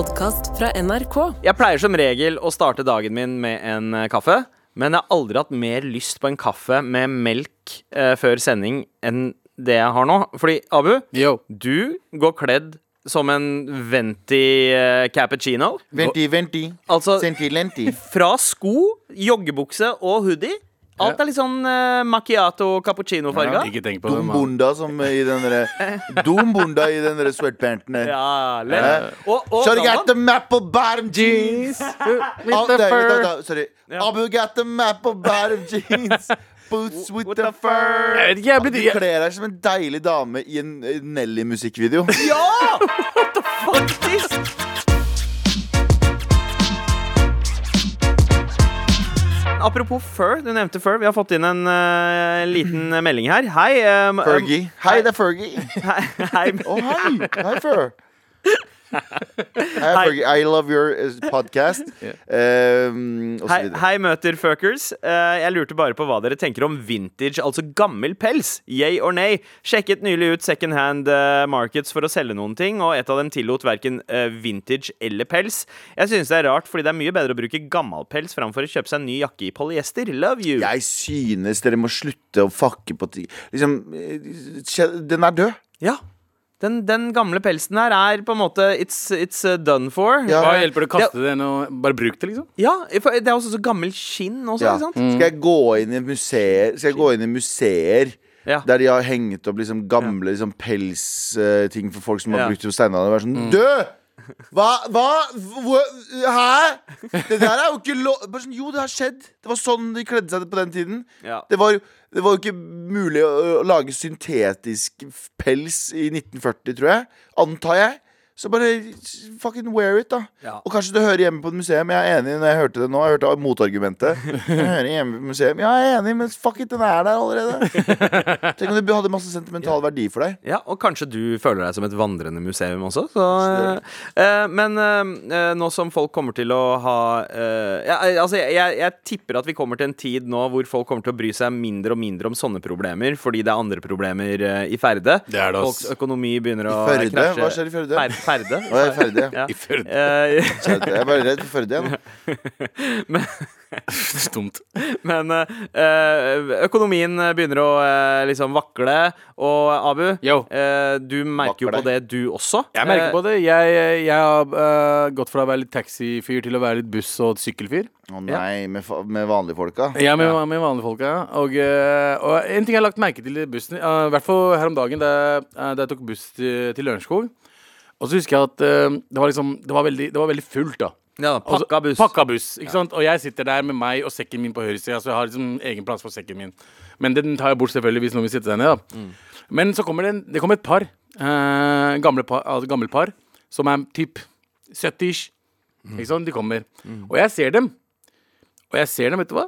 podkast fra NRK. Jeg pleier som regel å starte dagen min med en eh, kaffe. Men jeg har aldri hatt mer lyst på en kaffe med melk eh, før sending enn det jeg har nå. Fordi, Abu, Yo. du går kledd som en venti eh, cappuccino. Venti, venti. Altså Senti, lenti. fra sko, joggebukse og hoodie. Alt er litt sånn uh, macchiato cappuccino-farga. Ikke tenk på det. mann. Dumbunda som i den derre Dumbunda i den derre sweatpanten der. Ja. Eh. Og, og Shorty got the of bottom jeans. With the nei, fur. Sorry. Abu got the apple bottom jeans. Boots with, the fur. Jeg vet ikke, jeg Du kler deg som en deilig dame i en eh, Nelly-musikkvideo. Ja! What the Faktisk! Apropos fur, du nevnte fur. Vi har fått inn en uh, liten melding her. Hei. um, um, Fergie. Hei, det er Fergie. hei, hei. oh, hei. Hei, Fur. Fergie. I love your eh, podcast. Um, Hei, hei, møter fuckers. Uh, jeg lurte bare på hva dere tenker om vintage, altså gammel pels. Yay or nay? Sjekket nylig ut second hand eh, markets for å selge noen ting, og et av dem tillot verken uh, vintage eller pels. Jeg synes det er rart, fordi det er mye bedre å bruke gammel pels framfor å kjøpe seg en ny jakke i polyester. Love you. Jeg synes dere må slutte å fucke på ting. Liksom, den er død. Ja. Den, den gamle pelsen her er på en måte It's, it's uh, done for. Ja. Hva hjelper det å kaste det og bare bruk det, liksom? Ja, for det er også så gammel skinn også, Ja. ikke sant? Skal jeg gå inn i museer Skal jeg gå inn i museer Ja. der de har hengt opp liksom gamle liksom pelsting for folk som har Ja. brukt det på steinalderen? og vært Sånn, Død! Hva? Hva? Hvor? Hæ? Det der er jo ikke lov sånn, Jo, det har skjedd. Det var sånn de kledde seg på den tiden. Ja. Det var, det var jo ikke mulig å, å lage syntetisk pels i 1940, tror jeg. Antar jeg. Så bare fucking wear it, da. Ja. Og kanskje det hører hjemme på et museum. Jeg er enig når jeg hørte det nå. Jeg hørte motargumentet. Jeg hører hjemme på et museum. Ja, jeg er enig, men fuck it, den er der allerede. Tenk om det hadde masse sentimental verdi for deg. Ja, og kanskje du føler deg som et vandrende museum også. Så, eh, eh, men eh, nå som folk kommer til å ha eh, ja, eh, Altså, jeg, jeg, jeg tipper at vi kommer til en tid nå hvor folk kommer til å bry seg mindre og mindre om sånne problemer, fordi det er andre problemer eh, i ferde. Det er det, ass. Folks økonomi begynner å I krasje. Hva skjer i Førde? Fer, ferde. Å, jeg er ferdig. Ja. Ja. I Førde. Eh, Jeg er bare redd for Førde igjen. Stumt. men eh, økonomien begynner å eh, liksom vakle, og Abu, Yo. eh, du merker jo Vakle. på det, du også. Jeg merker på det. Jeg, jeg har øh, gått fra å være litt taxifyr til å være litt buss- og sykkelfyr. Å nei, med, fa- med vanlige folka. Ja, med, med vanlige folk, ja. Og, øh, og en ting jeg har lagt merke til i bussen, øh, i hvert fall her om dagen da, jeg- øh, da jeg tok buss til, til Lørenskog. Og så husker jeg at øh, det, var liksom, det, var veldig, det var veldig fullt, da. Ja, Og så- pakka buss. Pakka buss, ikke sant? Og jeg sitter der med meg og sekken min på høyresida, så jeg har liksom egen plass for sekken min. Men den tar jeg bort selvfølgelig hvis noen vil sitte der nede. da. Men så kommer det, en, det kommer et par, eh, gamle par, altså gammelt par, som er typ 70-ish. Ikke sant? De kommer. Og jeg ser dem. Og jeg ser dem, vet du hva?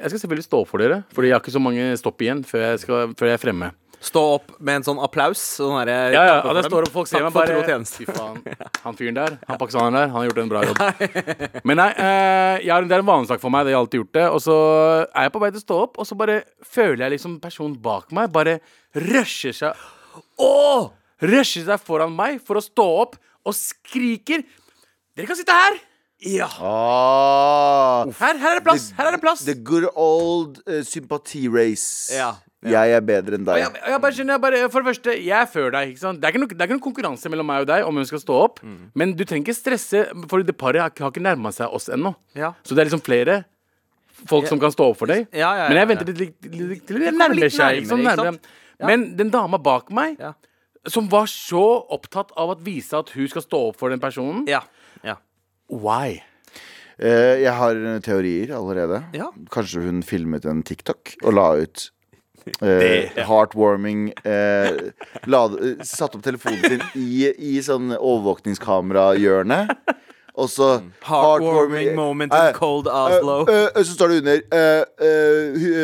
Jeg skal selvfølgelig stå for dere, Fordi jeg har ikke så mange stopp igjen før jeg, skal, før jeg er fremme. Stå opp med en sånn applaus. Sånn herre Ja, ja, ja, det står opp folk ser meg bare. Fy faen. Han fyren der, han pakistaneren der, han har gjort en bra jobb. Men nei, eh, jeg det er en vanesak for meg. Det har jeg alltid gjort det. Og så er jeg på vei til å stå opp, og så bare føler jeg liksom personen bak meg bare rusher seg Åh! Rusher seg foran meg for å stå opp og skriker Dere kan sitte her! Ja. Ah, Her, her er det plass! Her er det plass! the good old uh, sympati-race. Ja, Jeg er bedre enn deg. jeg, jeg bare skjønner, jeg bare, For det første, jeg er før deg. ikke sant? Det er ikke, noe, det er ikke noen konkurranse mellom meg og deg om hvem skal stå opp. Mm. Men du trenger ikke stresse, for det paret har, har ikke nærma seg oss ennå. Ja. Så det er liksom flere folk som kan stå opp for deg. Ja, ja, ja, Men jeg venter litt, litt, litt, til det nærmer litt seg. Ikke sant? nærmere. Men den dama bak meg, Ja. som var så opptatt av å vise at hun skal stå opp for den personen Ja. ja. Why? Eh, jeg har teorier allerede. Ja. Kanskje hun filmet en TikTok og la ut eh, heartwarming eh, la, eh, Satte opp telefonen sin i, i sånn overvåkningskamerahjørne. Og så Heartwarming moment in Eh, cold Oslo. eh, eh, så står det under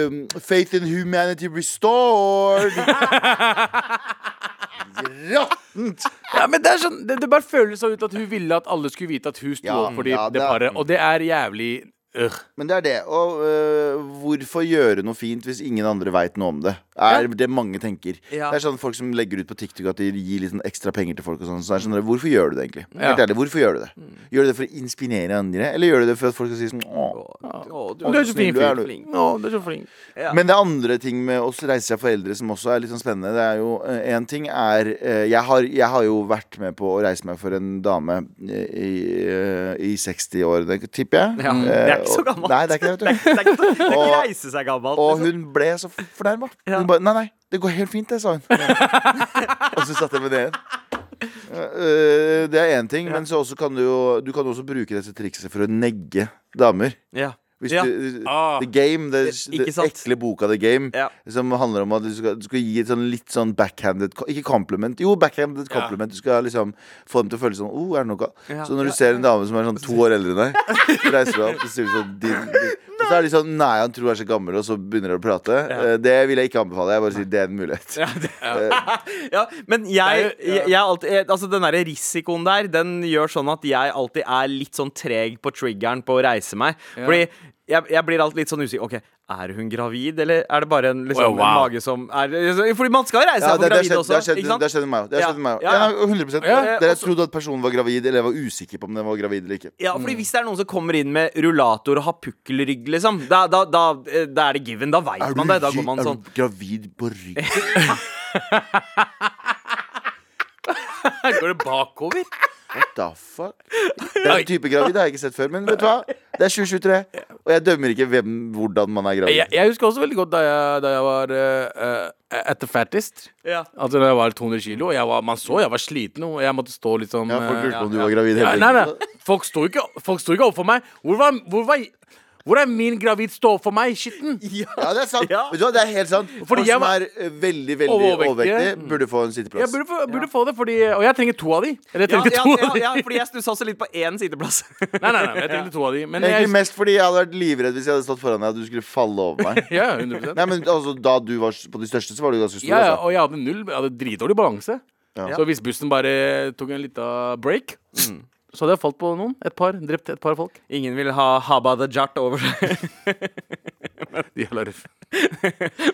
um, Faith in humanity restored. Råttent! Ja, men Det er sånn, det, det bare føles sånn ut at hun ville at alle skulle vite at hun sto Ja, opp for de, ja, det det paret. Og det er jævlig øh. Men det er det. Og øh, hvorfor gjøre noe fint hvis ingen andre veit noe om det? Er det mange tenker. Ja. Det er sånn folk som legger ut på TikTok at de gir litt sånn ekstra penger til folk og sånn. Så er sånn, hvorfor gjør du det egentlig? Ja. Helt ærlig, hvorfor gjør du det? Mm. Gjør du det for å inspirere andre, eller gjør du det for at folk skal si sånn Åh. Å, du er så du er, flink. Å, du er så flink. Ja. Men det er andre ting med oss reise seg for eldre som også er litt sånn spennende. Det er jo Én ting er eh, jeg har, jeg har jo vært med på å reise meg for en dame i, eh, i 60-årene, tipper jeg. Ja, det er ikke så gammelt. Nei, det er ikke det. Vet du. det er ikke, det er ikke reise seg gammelt. Og liksom. hun ble så fornærma. Ja. Hun bare Nei, nei, det går helt fint, det, sa hun. og så satte jeg meg ned igjen. Eh, det er én ting, men så kan du jo Du kan også bruke dette trikset for å negge damer. Ja. Ja. du, Ah. The Game, det, det ekle boka The Game, Ja. som handler om at du skal, du skal gi et sånn litt sånn backhanded Ikke compliment, jo, backhanded Ja. compliment. Du skal liksom få dem til å føle sånn oh, er det noe? Ja. Så når du ser en dame som er sånn to år eldre enn deg, reiser du deg opp og sier sånn din, din. Så er de sånn Nei, han tror jeg er så gammel, og så begynner de å prate. Ja. Det vil jeg ikke anbefale. Jeg bare sier det er en mulighet. Ja, det, ja, men jeg, Det jeg, jeg alltid Altså Den der risikoen der Den gjør sånn at jeg alltid er litt sånn treg på triggeren på å reise meg. Fordi jeg, jeg blir alltid litt sånn usikker. Ok, Er hun gravid, eller er det bare en, liksom, Oh, wow. en mage som er Fordi man skal reise Ja, seg det, på gravid skjedd, også. det, har skjedd, det har skjedd med meg òg. Ja. Ja, Ja, ja. 100 Ja, Dere trodde at personen var gravid, eller jeg var usikker på om den var gravid eller ikke. Ja, fordi Hvis det er noen som kommer inn med rullator og har pukkelrygg, liksom, da, da, da, da er det given. Da veit man det. Da går man er sånn. du gravid på ryggen? Går det bakover? What the fuck? Den type gravid har jeg ikke sett før. Men vet du hva? Det er 2023, og jeg dømmer ikke hvem, hvordan man er gravid. Jeg, jeg husker også veldig godt da jeg, da jeg var uh, at the fattest. Ja. Altså da jeg var 200 kilo. Og jeg var, man så jeg var sliten, og jeg måtte stå litt sånn Ja, folk eh, lurte på om du var gravid ja, hele Nei, tiden. nei. Folk sto ikke, folk sto ikke opp for meg. Hvor var, hvor var hvor er min gravid stå for meg-skitten? Ja. Ja, det er sant. Ja. Vet du hva, det er helt sant. Fordi Folk jeg som er eh, veldig, veldig Overvektige. overvektige, burde få en Jeg sitteplass. burde, få, burde få det, fordi, og jeg trenger to av de. Eller jeg trenger trengte ja, to ja, av de. ja, fordi jeg stussa også litt på én sitteplass. Nei, nei, nei, jeg trengte to av de. Men Egentlig jeg, mest fordi jeg hadde vært livredd hvis jeg hadde stått foran deg og du skulle falle over meg. ja, 100% Nei, men altså, Da du var på de største, så var du ganske stor. ja, ja, altså. og jeg hadde null Jeg hadde dritdårlig balanse. Ja. Så hvis bussen bare tok en liten break, Mm. Så hadde jeg falt på noen. Et par. Drept et par folk. Ingen vil ha Haba the Jart over seg. Jævla røff.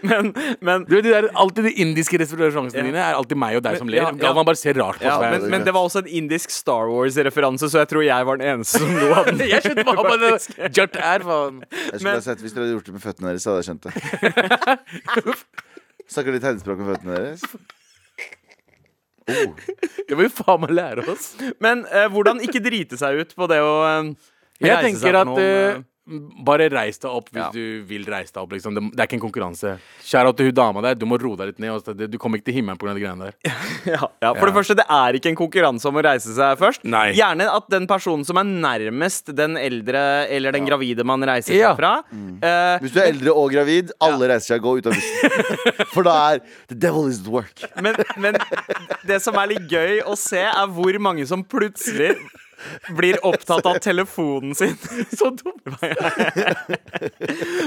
men, men Du vet, de der, alltid de indiske restauransene Ja. dine er alltid meg og deg som ler. Ja, ja. Galvan bare ser rart på ja, men, men det var også en indisk Star Wars-referanse, så jeg tror jeg var den eneste som lo av den. jeg skjønte hva the Jart er, faen. Jeg skulle ha sett, Hvis dere hadde gjort det med føttene deres, så hadde jeg skjønt det. Snakker de tegnspråk med føttene deres? Oh. Det må vi faen meg lære oss. Men eh, hvordan ikke drite seg ut på det å eh, Jeg reise tenker seg på at noen, eh, eh, bare reis deg opp hvis Ja. du vil reise deg opp. Liksom. Det, det er ikke en konkurranse. Kjære til hun dama der, du må roe deg litt ned. Også. Du kommer ikke til himmelen pga. de greiene der. ja, ja, For det første, det er ikke en konkurranse om å reise seg først. Nei. Gjerne at den personen som er nærmest den eldre eller den gravide man reiser seg fra fra uh, Hvis du er eldre og gravid, alle reiser seg og går ut av bussen. For da er The devil is at work. men, men det som er litt gøy å se, er hvor mange som plutselig blir opptatt av telefonen sin. Så dumt.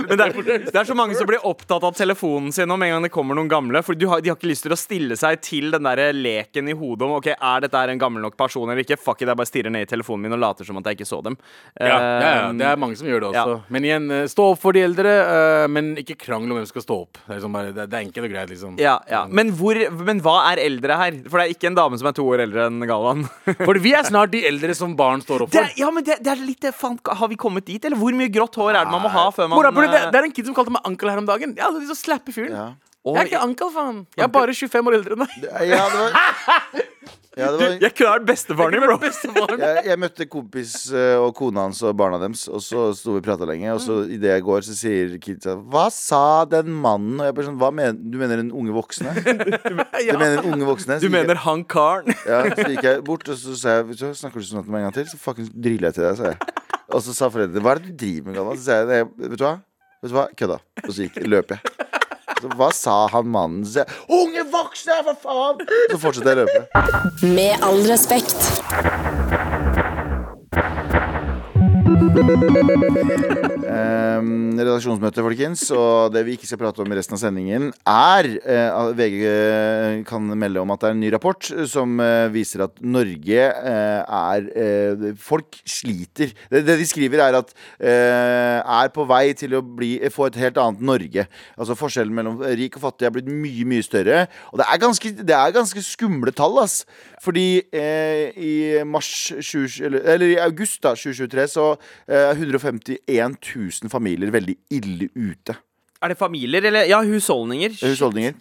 Men det er, det er så mange som blir opptatt av telefonen sin om en gang det kommer noen gamle. For de har, de har ikke lyst til å stille seg til den der leken i hodet om Ok, er dette en gammel nok person eller ikke. Fuck it, jeg bare stirrer ned i telefonen min og later som at jeg ikke så dem. Ja, ja, ja, Eh, det er mange som gjør det også. ja. Men igjen, eh, stå opp for de eldre, eh, men ikke krangel om hvem som skal stå opp. Det er, liksom bare, det er enkelt og greit, liksom. ja, ja. Men, hvor, men hva er eldre her? For det er ikke en dame som er to år eldre enn Galvan. For vi er snart de eldre som barn står opp Det for. er, ja, men det, det er litt det, faen, Har vi kommet dit, eller? Hvor mye grått hår er det man må ha før man Mora, det, eh, det er en kid som kalte meg ankel her om dagen. Jeg hadde lyst til å slappe fyren. Ja. Jeg er ikke ankel, faen. Jeg er bare 25 år eldre enn deg. Ja, det var, ja, det var Jeg kunne vært bestefaren din, bro. jeg, jeg møtte kompis eh, og kona hans og barna deres, og så sto vi og prata lenge. Og så idet jeg går, så sier kidsa Hva sa den mannen? Og jeg bare sånn Hva mener du? mener den unge voksne? Du mener den unge voksne? Du jeg- mener han karen? Ja, så gikk jeg bort, og så sa jeg så Snakker du sånn til meg en gang til, så fuckings driller jeg til deg, sa jeg. Og så sa foreldrene Hva er det du driver med, gammal?' Så sa jeg «Nei, Vet du hva? Vet du hva? Kødda. Og så gikk, løp jeg. Så hva sa han mannen? Så Unge voksne, for faen! Så fortsetter jeg å løpe. Med all respekt. Um, redaksjonsmøte, folkens. Og det vi ikke skal prate om i resten av sendingen, er eh, at VG kan melde om at det er en ny rapport som uh, viser at Norge uh, er eh, Folk sliter. Det, det de skriver, er at eh, er på vei til å bli, få et helt annet Norge. Altså Forskjellen mellom rik og fattig er blitt mye, mye større. Og det er ganske, det er ganske skumle tall, ass. Fordi eh, i mars 20, eller, eller i august da, 2023 så eh, 151 000 familier veldig ille ute. Er det familier, eller Ja, husholdninger. Husholdninger.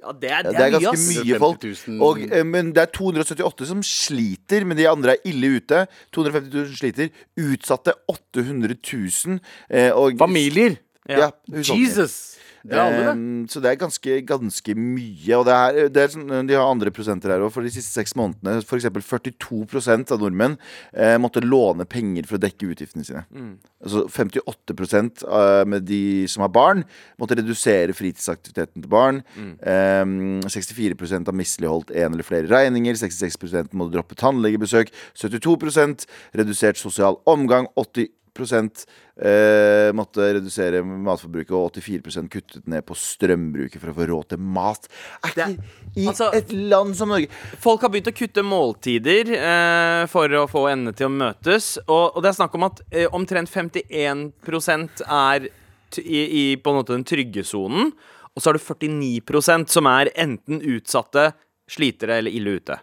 Ja, det er, det er, det er ganske mye folk. Og, eh, men det er 278 som sliter, men de andre er ille ute. 250 000 sliter. Utsatte 800 000. eh, og, Familier. Ja. Jesus! Er alle, det. Em, så det er ganske, ganske mye. Og det er, det er sånn, de har andre prosenter her òg. For de siste seks månedene F.eks. 42 av nordmenn eh, måtte låne penger for å dekke utgiftene sine. Mm. Altså 58 av- med de som har barn, måtte redusere fritidsaktiviteten til barn. Mm. Um, 64% har misligholdt en eller flere regninger. 66% må droppe tannlegebesøk. 72% redusert sosial omgang. 80 eh, måtte redusere matforbruket, og 84% kuttet ned på strømbruket for å få råd til mat. Er ikke i altså- et land som Norge Folk har begynt å kutte måltider eh, for å få endene til å møtes. Og, og det er snakk om at eh, omtrent 51 er i, i på en måte den trygge sonen. Og så har du 49% som er enten utsatte, slitere eller ille ute.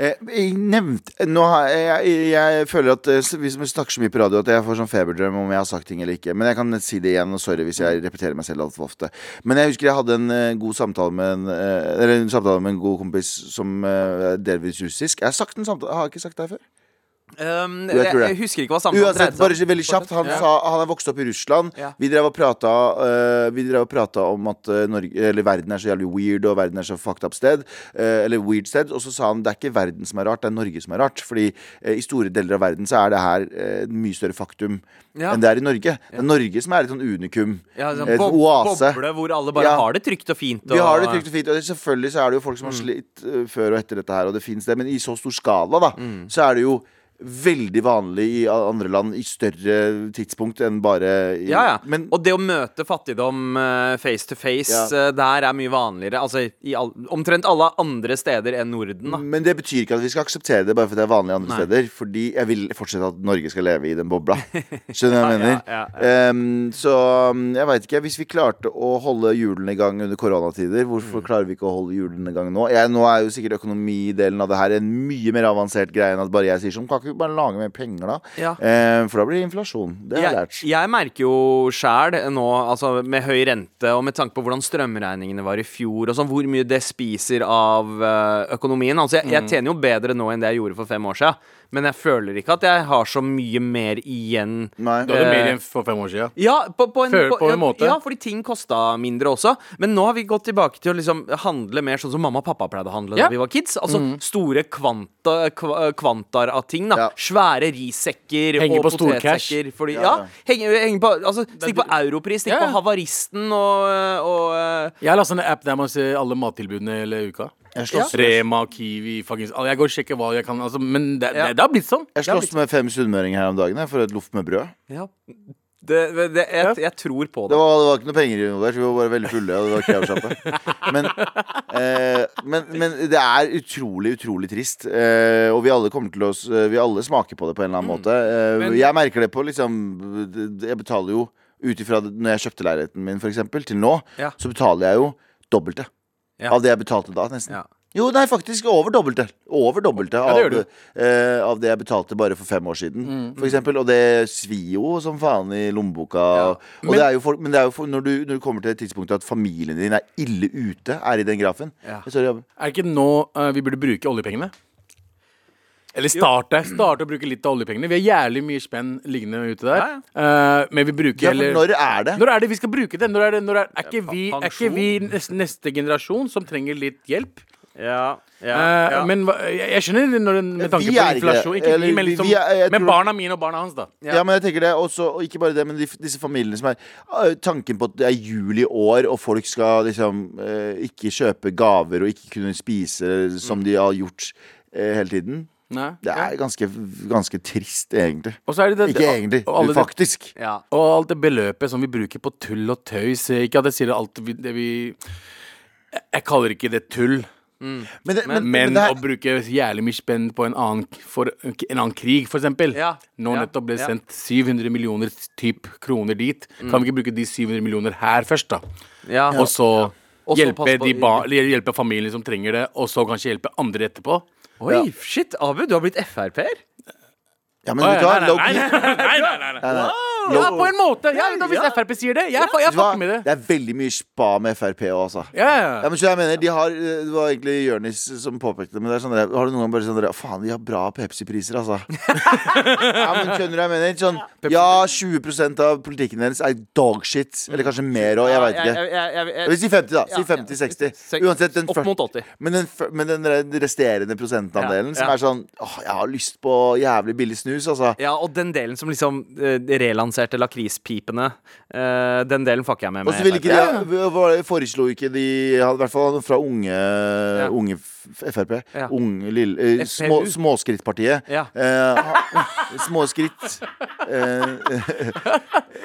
Eh, jeg nevnte nå har jeg, jeg, føler at eh, hvis vi snakker så mye på radio at jeg får sånn feberdrøm om jeg har sagt ting eller ikke. Men jeg kan si det igjen, og sorry hvis jeg repeterer meg selv altfor ofte. Men jeg husker jeg hadde en eh, god samtale med en, eh, Eller en samtale med en god kompis som eh, delvis russisk. Jeg har sagt en samtale Har jeg ikke sagt det her før? Um, jeg jeg, jeg husker ikke hva samtalen Uansett, bare ikke veldig kjapt. Han, Ja. sa, han er vokst opp i Russland. Ja. Vi drev og prata uh, Vi drev og prata om at eh, Norge, eller verden er så jævlig weird, og verden er så fucked up sted. Uh, eller weird sted. Og så sa han det er ikke verden som er rart, det er Norge som er rart. Fordi eh, i store deler av verden så er det her eh, mye større faktum Ja. enn det er i Norge. Det er Norge som er et sånn unikum. Ja, sånn et oase. Boble hvor alle bare har det trygt og fint. Og, Vi har det trygt og fint. Og selvfølgelig så er det jo folk som har Mm. slitt eh, før og etter dette her, og det fins det. Men i så stor skala, da, Mm. så er det jo veldig vanlig i andre land i større tidspunkt enn bare i, Ja, ja. Men og det å møte fattigdom eh, face to face, Ja. eh, der er mye vanligere. Altså i all, omtrent alle andre steder enn Norden, da. Men det betyr ikke at vi skal akseptere det bare fordi det er vanlig andre Nei. steder. Fordi jeg vil fortsette at Norge skal leve i den bobla. Skjønner du hva jeg Ja, mener? ja, Um, så jeg veit ikke. Hvis vi klarte å holde hjulene i gang under koronatider, hvorfor Mm. klarer vi ikke å holde hjulene i gang nå? Jeg, nå er jo sikkert økonomidelen av det her en mye mer avansert greie enn at bare jeg sier sånn. Kan ikke vi bare lage mer penger, da? Ja. Eh, for da blir det inflasjon. Det har jeg Jeg, lært. jeg merker jo sjæl nå, altså med høy rente og med tanke på hvordan strømregningene var i fjor, og sånn, hvor mye det spiser av eh, økonomien. Altså, jeg, Mm. jeg tjener jo bedre nå enn det jeg gjorde for fem år siden, men jeg føler ikke at jeg har så mye mer igjen. Nei. Du hadde Eh, mer igjen for fem år siden. Ja, på, på, en, Føler på en ja, måte. Ja, fordi ting kosta mindre også. Men nå har vi gått tilbake til å liksom handle mer sånn som mamma og pappa pleide å handle Ja. da vi var kids. Altså store kvanta, kvantar av ting. da Ja. Svære rissekker Henger og på storcash. potetsekker. Fordi, Ja, henger, henger på, altså, Stikk på Europris, stikk på Havaristen og, og eh, Jeg har lastet ned app der man ser alle mattilbudene hele uka. Jeg slåss, Rema, Kiwi, fuckings. Jeg går og sjekker hva jeg kan. Altså, men det, Ja. det, det har blitt sånn. jeg slåss med fem sunnmøringer her om dagen jeg, for et loff med brød. ja. Det, det, jeg, jeg tror på Det det. var, det var ikke noe penger involvert. Vi var bare veldig fulle. Og det var kebabsjappe. Men, eh, men, men det er utrolig, utrolig trist. Eh, og vi alle kommer til å Vi alle smaker på det på en eller annen måte. Eh, Men- jeg merker det på liksom Jeg betaler jo ut ifra når jeg kjøpte leiligheten min, for eksempel, til nå, Ja. så betaler jeg jo dobbelte Ja. av det jeg betalte da, nesten. Ja. Jo, nei, faktisk over dobbelte. Over dobbelte det av, gjør eh, av det jeg betalte bare for fem år siden. For eksempel, og det svir jo som faen i lommeboka. Og Men- det er jo for, men det er jo for, når, du, når du kommer til et tidspunkt at familien din er ille ute, er i den grafen Ja. Sorry, Abu. Er det ikke nå eh, vi burde bruke oljepengene? Eller starte. Starte å bruke litt av oljepengene. Vi har jævlig mye spenn liggende ute der. Ja, Eh, men vi bruker Ja, for heller når er det? Når er det vi skal bruke det? Når er, det, når er, er, ikke, vi, er ikke vi neste, neste generasjon som trenger litt hjelp? Ja, ja, Eh, ja. Men hva- jeg, jeg skjønner når den, med Ja, tanke vi på er ikke inflasjon. Ikke, Eller vi, men, vi- liksom, vi er- jeg tror- barna mine og barna hans, da. Ja. men jeg tenker det også, og ikke bare det, men de, disse familiene som er øh, Tanken på at det er jul i år, og folk skal liksom øh, ikke kjøpe gaver og ikke kunne spise som de har gjort øh, hele tiden. Nei. Det er ganske, ganske trist, egentlig. Og så er det det Ikke egentlig, og faktisk. det-. Ja. Og alt det beløpet som vi bruker på tull og tøys. eh, Ikke at jeg sier alt vi- det vi Jeg- kaller ikke det tull. Men, det, men, Men men det å bruke jævlig mye spenn på en annen, for, en annen krig, eksempel. Ja, Nå ja, nettopp ble ja. sendt 700 millioner typ kroner dit. Kan vi ikke bruke de 700 millioner her først, da? Ja. Og så hjelpe, på- de ba, hjelpe familien som trenger det, og så kanskje hjelpe andre etterpå? Oi, shit, Abu, du har blitt Frp-er? Ja, men vet du hva? nei, nei, nei, nei, nei, nei. Ja, på en måte. Ja, da, hvis Ja. Frp sier det. Jeg, jeg, fucker med det. Det er veldig mye spa med Frp òg, altså. Ja, ja. Ja, men så jeg mener, de har, Det var egentlig Jonis som påpekte det. Men det er sånn der, har du noen gang bare sånn der, Faen, de har bra Pepsi-priser, altså. ja, men skjønner du hva jeg mener? Sånn, ja, 20% av politikken deres er dogshit. Eller kanskje mer òg, jeg veit ikke. Jeg, jeg, jeg, Jeg vil si 50, da. Si Ja, ja. 50-60. Uansett, den, Opp mot 80. men den, men den resterende prosentandelen Ja, som er sånn Åh, jeg har lyst på jævlig billig snus, altså. Ja, og den delen som liksom eh, relanserte lakrispipene, eh, den delen fucker jeg med. Og så vil ikke de Foreslo ikke de I hvert fall fra unge, unge Frp. Ja. Unge lille eh, små, Småskrittpartiet. Ja. småskritt ha- små. Eh,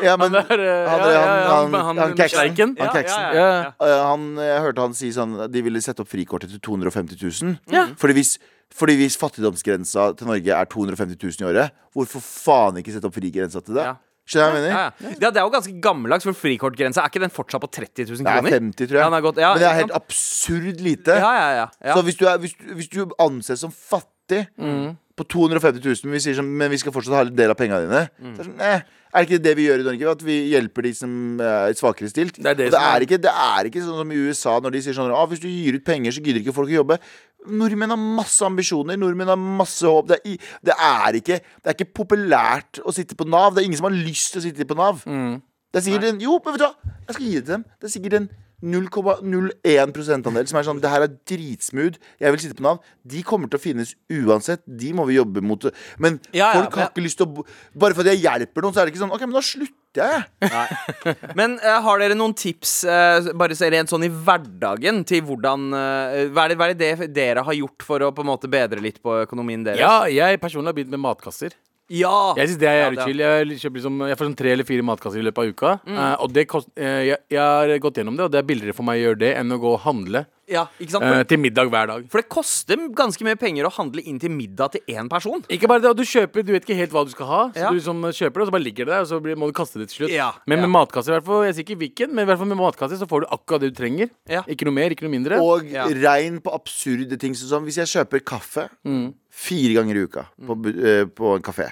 ja, men Han der, eh, han, ja, ja, han, ja, han, han- keksen. Han Ja, ja, ja, ja. Eh, jeg hørte han si sånn De ville sette opp frikortet til 250 000. Ja. Fordi, hvis, fordi hvis fattigdomsgrensa til Norge er 250 000 i året, hvorfor faen ikke sette opp frigrensa til det? Ja. Skjønner jeg mener? Ja, ja. ja, det er jo ganske gammeldags, for frikortgrensa er ikke den fortsatt på 30 000 Det er kroner? 50, tror jeg. Ja, godt- ja, Men det er helt absurd lite. Ja, ja, ja. ja. Så hvis du, er, hvis, hvis du anses som fattig Mm. På 250 000, men vi, sier sånn, men vi skal fortsatt ha en del av pengene dine Mm. det er, sånn, eh, er det ikke det vi gjør i Norge? At vi hjelper de som er svakere stilt? Det er det det, er- ikke, det er ikke sånn som i USA, når de sier sånn ah, Hvis du gir ut penger, så gidder ikke folk å jobbe. Nordmenn har masse ambisjoner. Nordmenn har masse håp. Det er, i- det er, ikke, det er ikke populært å sitte på Nav. Det er ingen som har lyst til å sitte på Nav. Mm. Det er sikkert en Jo, men vet du hva? Jeg skal gi det til dem. Det er sikkert en 0,01 prosentandel som er sånn Det her er dritsmooth. Jeg vil sitte på Nav. De kommer til å finnes uansett. De må vi jobbe mot. Men Ja, ja, folk har men- ikke lyst til å bo Bare fordi jeg hjelper noen, så er det ikke sånn OK, men da slutter jeg. Men uh, har dere noen tips, uh, bare så rent sånn i hverdagen, til hvordan uh, hva, er det, hva er det det dere har gjort for å på en måte bedre litt på økonomien deres? Ja, jeg personlig har begynt med matkasser. Ja! Jeg synes det er jævlig ja, chill. Jeg, kjøper liksom, jeg får sånn tre eller fire matkasser i løpet av uka. Mm. Uh, og det kost, uh, jeg, jeg har gått gjennom det, og det er billigere for meg å gjøre det enn å gå og handle Ja, ikke sant? eh, til middag hver dag. for det koster ganske mye penger å handle inn til middag til én person. Ikke bare det, og du kjøper, du vet ikke helt hva du skal ha. Så Ja. du liksom kjøper det, og så bare ligger det der, og så blir, må du kaste det til slutt. Ja, Men med matkasser, matkasse, i hvert fall, jeg sier ikke hvilken, men i hvert fall med matkasse så får du akkurat det du trenger. Ja. Ikke noe mer, ikke noe mindre. Og Ja. regn på absurde ting. Sånn som hvis jeg kjøper kaffe Mm. Fire ganger i uka på, bu- eh, på en kafé.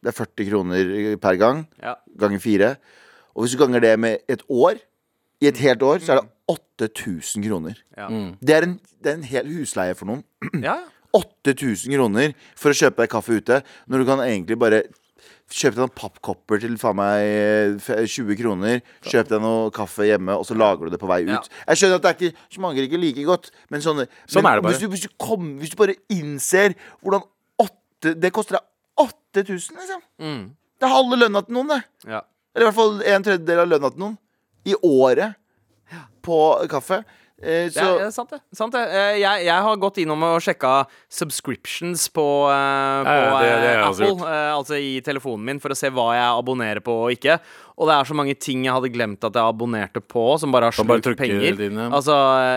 Det er 40 kroner per gang. Ja. Ganger fire. Og hvis du ganger det med et år, i et helt år, så er det 8000 kroner. Ja. Mm. Det er, en, det er en hel husleie for noen. Ja, 8000 kroner for å kjøpe deg kaffe ute, når du kan egentlig bare Kjøp deg noen pappkopper til faen meg eh, 20 kroner. Kjøp deg noe kaffe hjemme, og så lager du det på vei ut. Ja. Jeg skjønner at det er ikke, smaker ikke like godt, men sånn Sånn men er det bare. Hvis du, hvis, du kom, hvis du bare innser hvordan åtte Det koster deg 8000, liksom. Mm. Det er halve lønna til noen, det. ja. Eller i hvert fall en tredjedel av lønna til noen. I året. På kaffe. Eh, så det er sant, det. Sant det. Eh, Jeg, jeg har gått innom og sjekka subscriptions på, eh, på Ja, ja, det- det eh, Apple, eh, altså i telefonen min, for å se hva jeg abonnerer på og ikke. Og det er så mange ting jeg hadde glemt at jeg abonnerte på, som bare har slukt penger. dine. Altså,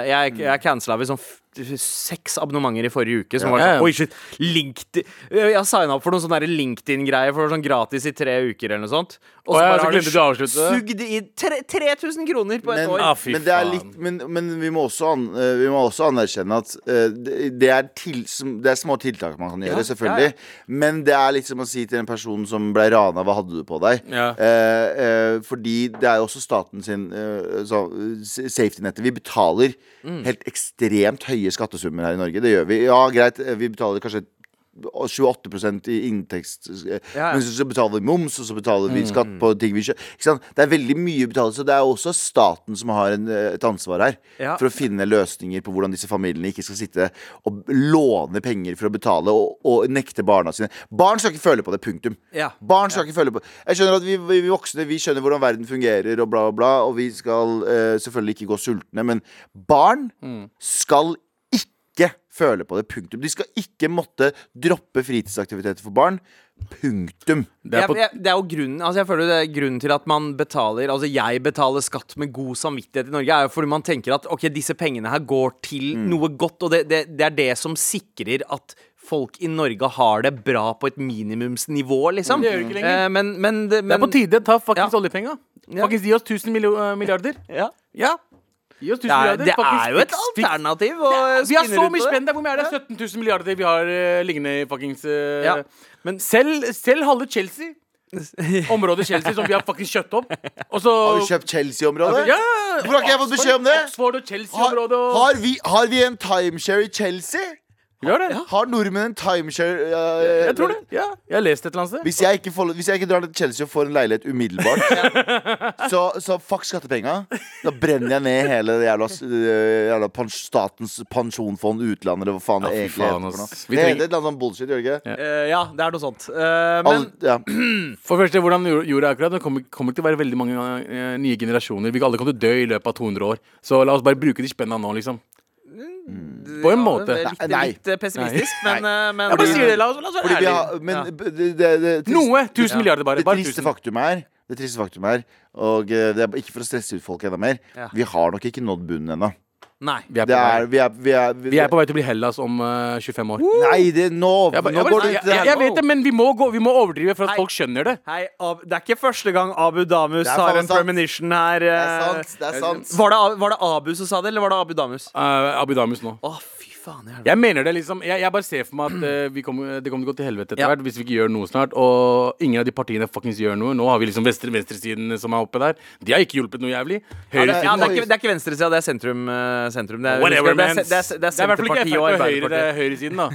jeg, jeg cancela visst sånn seks abonnementer i forrige uke. Som Ja. var sånn ja. Oi, shit. LinkedIn Jeg signa opp for noen sånne LinkedIn-greier for sånn gratis i tre uker eller noe sånt. Og så ja, bare så har du å avslutte sugd i 3000 kroner på et men, år. Ah, men, det er litt, men, men vi, må også an, eh, vi må også anerkjenne at eh, det, det, er til, som, det er små tiltak man kan gjøre, Ja, selvfølgelig. ja, ja. Men det er liksom å si til en person som ble rana, hva hadde du på deg? Ja. Eh, eh, fordi det er jo også staten sin eh, så, eh, safety-nettet. Vi betaler Mm. helt ekstremt høye skattesummer her i Norge. Det gjør vi. Ja, greit, eh, vi betaler kanskje 28% i inntekst eh, Ja, ja. Men så betaler vi moms, og så betaler vi skatt på ting vi kjøper. Det er veldig mye betalt, så det er også staten som har en, eh, et ansvar her. Ja. For å finne løsninger på hvordan disse familiene ikke skal sitte og låne penger for å betale og, og nekte barna sine. Barn skal ikke føle på det, punktum. Barn skal ikke føle på Jeg skjønner at vi, vi, vi voksne Vi skjønner hvordan verden fungerer, og bla, bla, bla. Og vi skal uh, selvfølgelig ikke gå sultne, men barn skal ikke ikke føle på det. Punktum. De skal ikke måtte droppe fritidsaktiviteter for barn. Punktum. Det er på, jeg, jeg, det er jo grunnen Altså jeg føler det er grunnen til at man betaler Altså jeg betaler skatt med god samvittighet i Norge, er jo fordi man tenker at ok, disse pengene her går til Mm. noe godt, og det, det, det er det som sikrer at folk i Norge har det bra på et minimumsnivå, liksom. Det gjør det ikke lenger. Eh, men, men, det, det er på tide. Ta faktisk Ja. oljepenga. Ja. Faktisk Gi oss 1000 eh, milliarder. Ja. Ja. Gi oss 1000 Det, er, milliarder. det er jo et alternativ å Vi har så mye på spenn der. Hvor mye er det? 17 000 milliarder vi har uh, liggende i fuckings uh, Ja. Men selv, selv halve Chelsea, området Chelsea, som vi har fuckings kjøtt opp. Også, Har du kjøpt Chelsea-området? Ja! Hvorfor har ikke jeg fått beskjed om det? Oxford og Chelsea-området og har, vi, har vi en timeshare i Chelsea? Vi har nordmenn en timeshare? Uh, Jeg tror det. Ja. Jeg har lest et eller annet sted. Hvis jeg, ikke får, hvis jeg ikke drar til Chelsea og får en leilighet umiddelbart, så, så fuck skattepenga. Da brenner jeg ned hele jævla, øh, jævla pens, Statens pensjonsfond utland, eller hva faen det Ja, egentlig faen, heter. for noe. Det heter et eller annet sånn bullshit, gjør det ikke? Eh, ja, det er noe sånt. Uh, men All, ja. For første, hvordan gjorde er akkurat? Det kommer, kommer til å være veldig mange eh, nye generasjoner. Vi alle kommer til å dø i løpet av 200 år. Så la oss bare bruke de spenna nå, liksom. På en måte. er Litt, Nei. litt pessimistisk, pessimistisk, men, eh, men Jeg bare sier det. La oss, la oss være vi ærlige. har, men Ja. det, det, det, trist- Noe. 1000 Ja. milliarder, bare. Det triste 1000. faktum er Det triste faktum er Og eh, det er ikke for å stresse ut folk enda mer Ja. Vi har nok ikke nådd bunnen ennå Nei. Vi er på Det er, vi er, vi er, vi, Vi er på vei til å bli Hellas om eh, 25 år. Nei, det nå Jeg, bare- Nå jeg, går bare- det jeg, jeg, jeg vet det, men vi må, gå, vi må overdrive for at Hei. folk skjønner det. Hei, Ab det er ikke første gang Abu Damus er har faen en sant. premonition her. Det eh. er sant, det er sant Var det, A- var det Abu som sa det, eller var det Abu Damus? Uh, Abu Damus nå. Å, faen. Jeg Jeg mener det liksom Jeg, jeg bare ser for meg at eh, vi kommer, det kommer til å gå til helvete etter Ja. hvert hvis vi ikke gjør noe snart. Og ingen av de partiene fuckings gjør noe. Nå har vi liksom venstre, venstresiden som er oppe der. De har ikke hjulpet noe jævlig. ja, det, ja, det, er ikke, det er ikke venstresida, det er sentrum. eh, sentrum. Det er, Whatever, det er, man. det er, det er, det er Det er i hvert fall ikke Senterpartiet og Frp og Høyre, det Arbeiderpartiet. er høyresiden, da.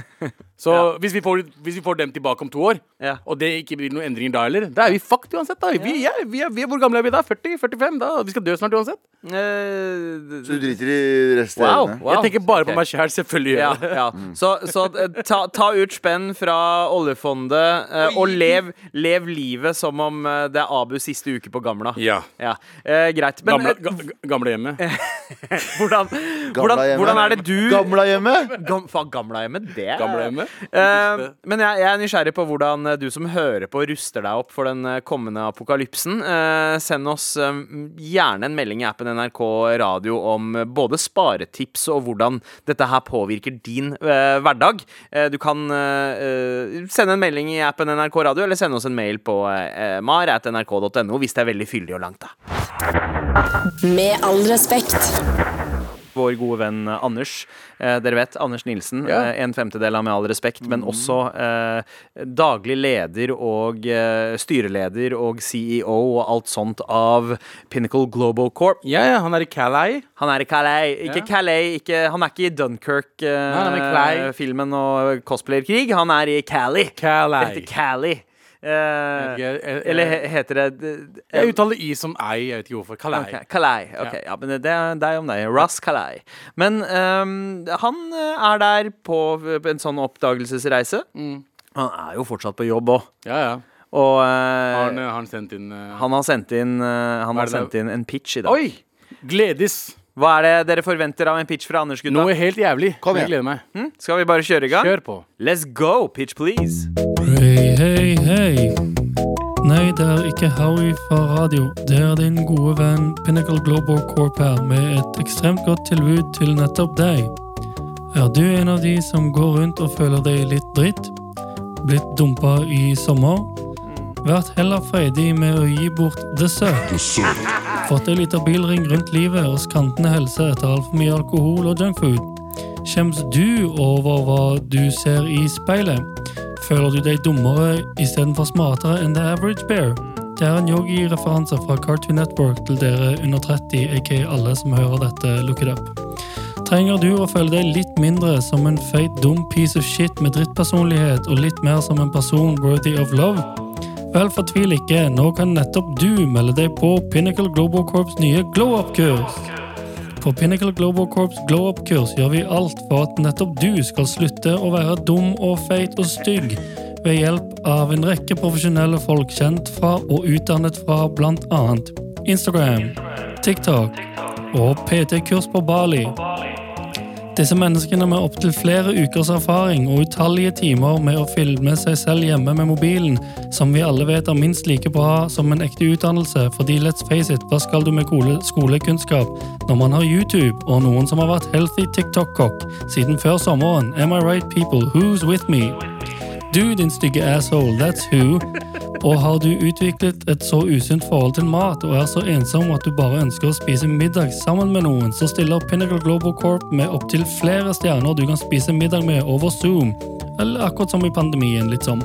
Så hvis, vi får, hvis vi får dem tilbake om to år, Ja. og det ikke blir noen endringer da heller, da er vi fucked uansett. da vi, ja, vi, er, vi er, Hvor gamle er vi da? 40-45? da Vi skal dø snart uansett. Eh, Så du driter i resten Wow, wow. Jeg tenker bare okay. på meg sjæl, selvfølgelig. Ja, gjør jeg Så, så eh, ta, ta ut spenn fra oljefondet, eh, og lev, lev livet som om eh, det er Abus siste uke på Gamla. Ja. Ja, eh, Greit. Men Gamle, eh, ga, Gamlehjemmet. hvordan, hvordan, hvordan er det du Gamlehjemmet Gam, faen, Gamlehjemmet? Det er Gamlehjemmet? Eh, men jeg, jeg er nysgjerrig på hvordan eh, du som hører på, ruster deg opp for den eh, kommende apokalypsen. Eh, send oss eh, gjerne en melding i appen NRK Radio om eh, både sparetips og hvordan dette her påvirker din eh, hverdag. Eh, du kan eh, eh, sende en melding i appen NRK Radio, eller sende oss en mail på uh, mar.nrk.no hvis det er veldig fyldig og langt. da Med all respekt. Vår gode venn eh, Anders. Eh, dere vet Anders Nilsen. Ja. Eh, en femtedel av Med all respekt, men også eh, daglig leder og styreleder og CEO og alt sånt av Pinnacle Global Corp. Ja, ja, han er i Calais. Han er i Calais. Ikke Ja. Calais, ikke, han er ikke i er Calais. Dunkirk-filmen og cosplayerkrig. Han er i Cali. Det Calais. Eh, eller heter det Jeg uttaler i som ei. Jeg vet ikke hvorfor. Kalei. Okay, Kalei. ok, ja. men det er deg om deg. Ross Kalei. Men um, han eh, er der på en sånn oppdagelsesreise. Mm. Han er jo fortsatt på jobb òg. Ja, ja. Og uh, Har han, har han sendt inn uh, han har sendt inn uh, Han har sendt inn en pitch i dag. Oi! Gledes. Hva er det dere forventer av en pitch fra Anders, gutta? Noe helt jævlig. Kom Jeg gleder meg. Hm? Skal vi bare kjøre i gang? Kjør på. Let's go! Pitch, please. Hei, hei, hei. Nei, det er ikke Harry fra radio. Det er din gode venn Pinnacle Global Corp her, med et ekstremt godt tilbud til nettopp deg. Er du en av de som går rundt og føler deg litt dritt? Blitt dumpa i sommer? Vært heller freidig med å gi bort dessert? Fått ei lita bilring rundt livet og skrantende helse etter altfor mye alkohol og junkfood? Kjems du over hva du ser i speilet? Føler du deg dummere istedenfor smartere enn The Average Bear? Det er en yogi-referanse fra Cartoon Network til dere under 30, aka alle som hører dette, look it up. Trenger du å føle deg litt mindre som en feit, dum piece of shit med drittpersonlighet og litt mer som en person worthy of love? Vel, fortvil ikke, nå kan nettopp du melde deg på Pinnacle Global Corps nye Glow Up-kurs. På Pinnacle Global Corps Glow Up-kurs gjør vi alt for at nettopp du skal slutte å være dum og feit og stygg, ved hjelp av en rekke profesjonelle folk kjent fra og utdannet fra annet Instagram, TikTok og PT-kurs på Bali. Disse menneskene med opptil flere ukers erfaring og utallige timer med å filme seg selv hjemme med mobilen, som vi alle vet er minst like bra som en ekte utdannelse, fordi let's face it, hva skal du med skolekunnskap når man har YouTube og noen som har vært healthy TikTok-kokk siden før sommeren? Am I right, people? Who's with me? Du, din stygge asshole, that's who. Og har du utviklet et så usunt forhold til mat og er så ensom at du bare ønsker å spise middag sammen med noen, så stiller Pinnacle Global Corp med opptil flere stjerner du kan spise middag med over Zoom. Eller akkurat som i pandemien, litt sånn.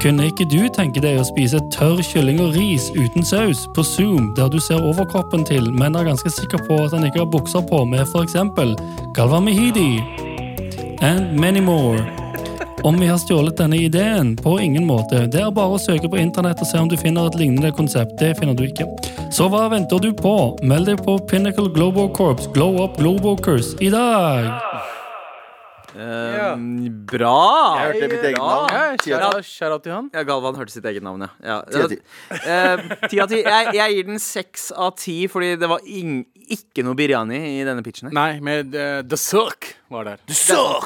Kunne ikke du tenke deg å spise tørr kylling og ris uten saus på Zoom, der du ser overkroppen til, men er ganske sikker på at han ikke har bukser på, med for eksempel Galvan Mehidi? And many more. Om vi har stjålet denne ideen? På ingen måte. Det er bare å søke på internett og se om du finner et lignende konsept. Det finner du ikke. Så hva venter du på? Meld deg på Pinnacle Global Corps Glow Up Globokers i dag! Um, Bra! Jeg hørte mitt eget navn. Ja, Ti shout-out til han. Ja, Galvan hørte sitt eget navn, ja. ja. Ti av ti. Eh, Ti av ti. Jeg, jeg gir den seks av ti, fordi det var ing, ikke noe biryani i denne pitchen. her. Nei, med uh, The Suck var der.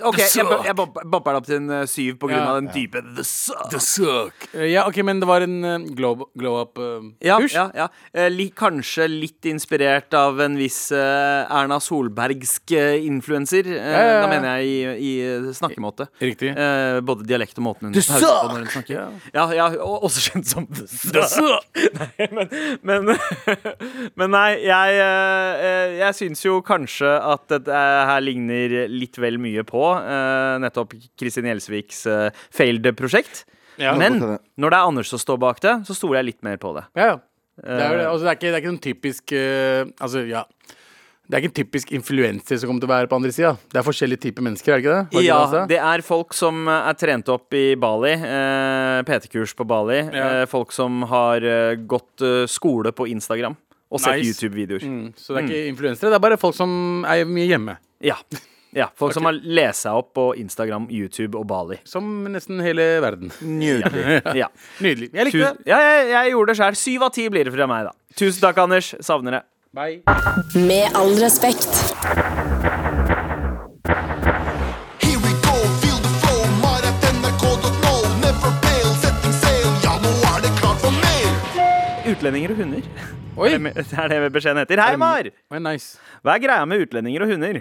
Ok, Jeg, bu- jeg bopper det opp til en eh, syv på grunn Ja. av den dype The Suck. The Suck. Eh, ja, ok, men det var en eh, glow, glow up-kurs. Ja, ja, ja. Eh, li, kanskje litt inspirert av en viss eh, Erna Solbergsk uh, influenser. Eh, ja, ja. Da mener jeg i, i eh, snakkemåte. Riktig. Eh, både dialekt og måten hun The pauser på Suck! når hun snakker. Ja. Ja, ja, og også kjent som The The Suck. Suck. Nei, men, men, men nei, jeg, eh, jeg syns jo kanskje at dette her ligner litt vel mye på eh, nettopp Kristin Gjelsviks eh, failed prosjekt. Ja. Men når det er Anders som står bak det, så stoler jeg litt mer på det. Ja, ja. Det er. Altså, det, er ikke, det er ikke noen typisk uh, Altså, ja. Det er ikke en typisk influenser som kommer til å være på andre sida. Det er forskjellige typer mennesker, er det ikke det? Ikke Ja, det det er folk som er trent opp i Bali. Eh, PT-kurs på Bali. Ja. Eh, folk som har eh, gått eh, skole på Instagram og sett Nice. YouTube-videoer. Mm, så det er ikke influensere, det er bare folk som er mye hjemme. Ja. ja. Folk som har lest seg opp på Instagram, YouTube og Bali. Som nesten hele verden. Nydelig. Ja. Nydelig. Jeg likte det. ja, jeg, jeg gjorde det sjøl. Syv av ti blir det fra meg, da. Tusen takk, Anders. Savner det. Bye. Med all respekt. Utlendinger og hunder. Oi! Det er det beskjeden heter. Hei, Mar! Nice. Hva er greia med utlendinger og hunder?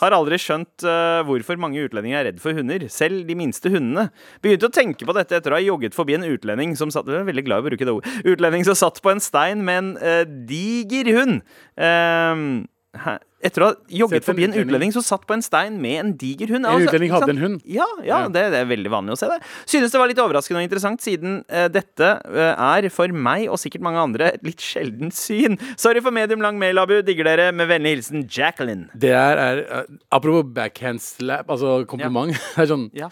Har aldri skjønt uh, hvorfor mange utlendinger er redd for hunder. Selv de minste hundene. Begynte å tenke på dette etter å ha jogget forbi en utlending som satt er veldig glad i å bruke det ordet. Utlending som satt på en stein med en uh, diger hund. Uh? Etter å ha jogget en forbi en utlending. som satt på en stein med en diger hund. En Altså, utlending hadde en hund? Ja, ja, Ja. Det, det er veldig vanlig å se det. Synes det var litt overraskende og interessant, siden uh, dette uh, er for meg og sikkert mange andre et litt sjeldent syn. Sorry for medium lang mail, Abu. Digger dere. Med vennlig hilsen Jacqueline. Det er, er uh, Apropos backhand slap, altså kompliment. Det er sånn Ja.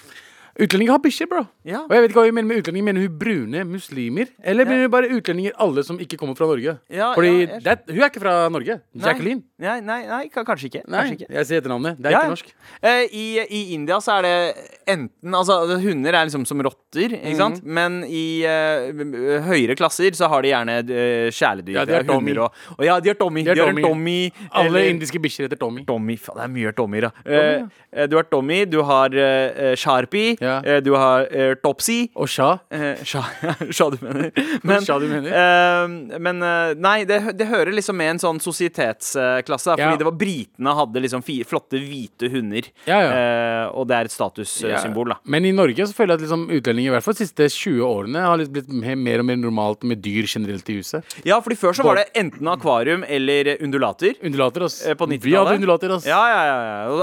Utlendinger har bikkjer, bro. Ja. Og jeg vet ikke hva jeg mener med utlendinger. Mener hun brune muslimer? Eller mener hun bare utlendinger alle som ikke kommer fra Norge? Ja, Fordi ja, jeg- det, hun er ikke fra Norge. Jacqueline. Nei, nei, nei kanskje ikke. Nei, Kanskje ikke. jeg sier etternavnet. Det er ikke norsk. Eh, i, I India så er det enten Altså, hunder er liksom som rotter, ikke sant? Mm. Men i uh, høyere klasser så har de gjerne uh, kjæledyr. Ja, de har eh, Tommy. Og, og ja, de har Tommy. De har Tommy. Tommy. Alle eller- indiske bikkjer heter Tommy. Tommy, faen, det er mye Tommy, da. Tommy, ja. uh, du har Tommy, du har uh, Sharpie, Ja. eh, du har eh, Topsy. Og Shah. Eh, Sha, Sha du mener. Men, Sha du mener. eh, men eh, nei, det, det hører liksom med en sånn sosietetsklasse. Ja. Fordi det var britene hadde liksom fi, flotte, hvite hunder. Ja, ja. Eh, og det er et statussymbol, da. Men i Norge så føler jeg at liksom utlendinger i hvert fall de siste 20 årene har litt blitt mer og mer normalt med dyr generelt i huset. Ja, fordi før så var det enten akvarium eller undulater. Undulater, ass. eh, På Vi 90-tallet. hadde undulater, ass. Ja, ja, ja,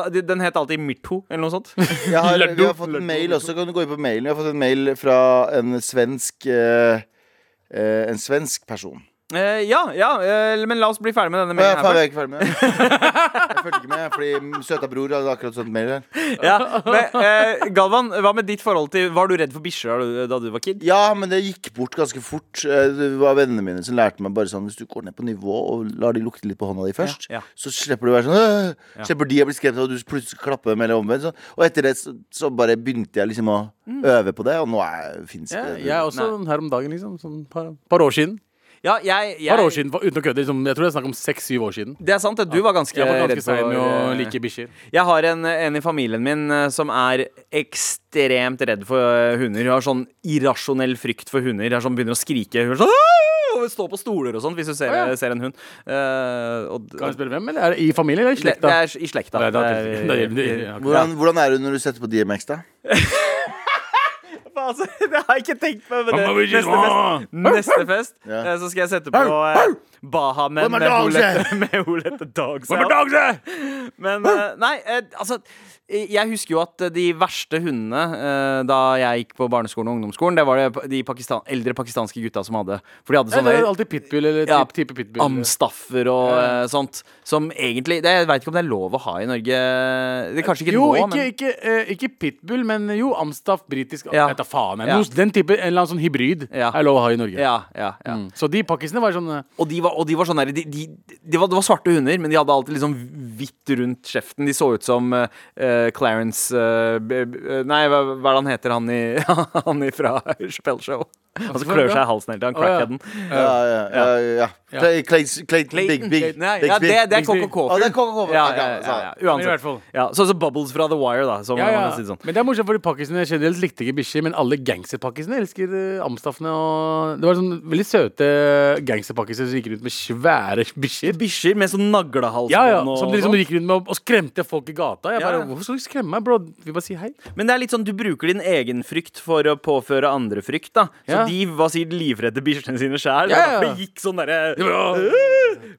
ja. Den het alltid Mirto, eller noe sånt. Jeg har, vi har fått en mail også. Kan du gå inn på mailen? Vi har fått en mail fra en svensk eh, eh, En svensk person. Eh, ja, ja, uh, men la oss bli ferdig med denne Å, ja, ferdig faen, her jeg er ikke ferdig med. Jeg fulgte ikke med, fordi søta bror hadde akkurat sånt mail her. Ja, men, eh, Galvan, hva med ditt forhold til Var du redd for bikkjer da du- var kid? Ja, men det gikk bort ganske fort. Det var vennene mine som lærte meg bare sånn Hvis du går ned på nivå og lar de lukte litt på hånda di først, Ja, ja. så slipper du å være sånn! Slipper de å bli skremt av du plutselig klapper dem, eller omvendt. Sånn. Og etter det så, så bare begynte jeg liksom å øve på det, og nå er- fins Ja, det jeg er også her om dagen, liksom. Sånn par, par år siden. Ja, jeg, jeg... Var år siden, uten å kødde. Liksom, jeg tror det er snakk om seks-syv år siden. Det er sant, at Du var ganske, Jeg var redd for med å like bikkjer. Jeg har en, en i familien min eh, som er ekstremt redd for eh, hunder. Hun har sånn irrasjonell frykt for hunder. Hun sånn, begynner å skrike. Hun er sånn og stå på stoler og sånt hvis du ser, ah, ja. ser en hund. Uh, og, Kan jeg spørre hvem? Eller er det i familien eller i slekta? det er i slekta. Hvordan, hvordan er det når du setter på DMX, da? Altså, det har jeg ikke tenkt på. Men det, neste, fest, neste fest Ja. eh, så skal jeg sette på eh, Bahamen med, my dogs Out. Men eh, nei, eh, altså Jeg husker jo at de verste hundene eh, da jeg gikk på barneskolen og ungdomsskolen, det var det de pakistan eldre pakistanske gutta som hadde. For de hadde Ja, det er alltid pitbull eller Ja, type, pitbull. amstaffer og Ja. eh, sånt. Som egentlig det, Jeg veit ikke om det er lov å ha i Norge. Det er kanskje ikke jo, nå, ikke, men ikke, uh, ikke pitbull, men jo amstaff, britisk Ja. Vet da faen. jeg. Ja. Den type, En eller annen sånn hybrid Ja. er lov å ha i Norge. ja, ja, ja. Mm. Så de pakkisene var sånn Og de var, og de var sånn der, de, de, de var, Det var svarte hunder, men de hadde alltid liksom hvitt rundt kjeften. De så ut som eh, Clarence b, Nei, hva, hva er det han heter, han i Han ifra Spellshow Show? Han som klør seg i halsen hele ja. Crackheaden. Ja, ja, ja. Clay- Big Big. Nei, ja, det, det er Bixby. KKK. Å, det er KKK. Ja, ja, ja, Uansett. fall. Ja, Sånn som Bubbles fra The Wire, da. Som Ja, man ja. kan si sånn. Men det er morsomt, fordi pakkisene generelt likte ikke bikkjer, men alle gangsterpakkisene elsker uh, amstaffene. Og det var sånn veldig søte gangsterpakkiser som gikk rundt med svære bikkjer. Bikkjer med sånn naglehalsbånd Ja, ja, Som de liksom sånn. gikk rundt med og, og skremte folk i gata. Jeg bare, ja. Hvorfor skal du skremme meg, bro? Vi bare si hei. Men det er litt sånn du bruker din egen frykt for å påføre andre frykt. da Så Ja. De var sikkert livredde bikkjene sine sjæl. Ja, ja. Det gikk sånn derre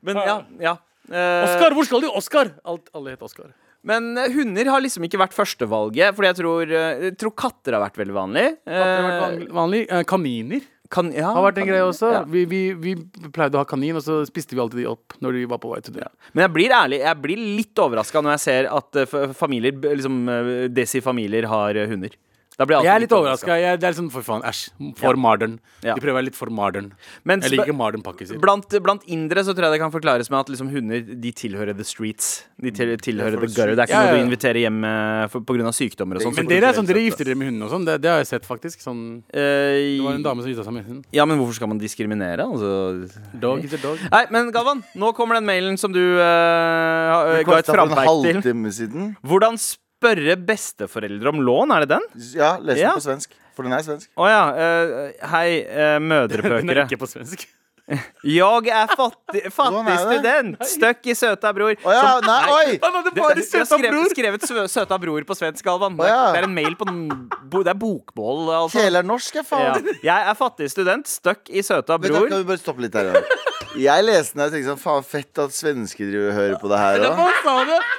Men ja, ja. Eh, Oscar, hvor skal du? Oscar! Alt, alle het Oscar. Men eh, hunder har liksom ikke vært førstevalget, Fordi jeg tror, eh, jeg tror katter har vært veldig vanlig. Katter har vært Eh, vanlig. Eh, Kaniner kan, ja, har vært en greie også. Ja. Vi, vi, vi pleide å ha kanin, og så spiste vi alltid de opp når de var på vei til det. Men jeg blir ærlig, jeg blir litt overraska når jeg ser at eh, familier, liksom eh, desi-familier har eh, hunder. Da blir Jeg er litt overraska. Det er liksom, for faen, æsj. For modern. Ja. De prøver å være litt for modern. Mens, Jeg liker modern pakkiser. Blant, blant indere så tror jeg det kan forklares med at liksom hunder de tilhører the streets. De tilhører the the gutter. Det er ikke Ja, ja, noe du inviterer hjem pga. på grunn av sykdommer og sånn. Men så- dere er sånn, dere gifter dere med hunden og sånn. Det, det har jeg sett, faktisk. Sånn, Eh, det var en dame som gifta seg med hund. Ja, men hvorfor skal man diskriminere? Altså Dog is a dog. Nei, men Galvan, nå kommer den mailen som du uh, ga et frampeik til. siden. Hvordan spørre besteforeldre om lån? Er det den? Ja, les den Ja. på svensk. For den er svensk. Å ja. Uh, hei, uh, Den er mødrepøkere. ikke på svensk. Jeg er fattig, fattig er student. Støkk i søta bror. Oh, ja, nei, oi! Han hadde Du, bare har søta skrevet, bror! skrevet sø- søta bror på svensk, Galvan. Oh, ja. Det er en mail på bo- Det er bokmål, altså. Kjelernorsk, er norsk, jeg, Ja. Jeg er fattig student, støkk i søta Vet du, da kan vi bare stoppe litt her, Ja? Jeg leste den og tenkte sånn Faen, fett at svensker driver og hører på det her òg. sa.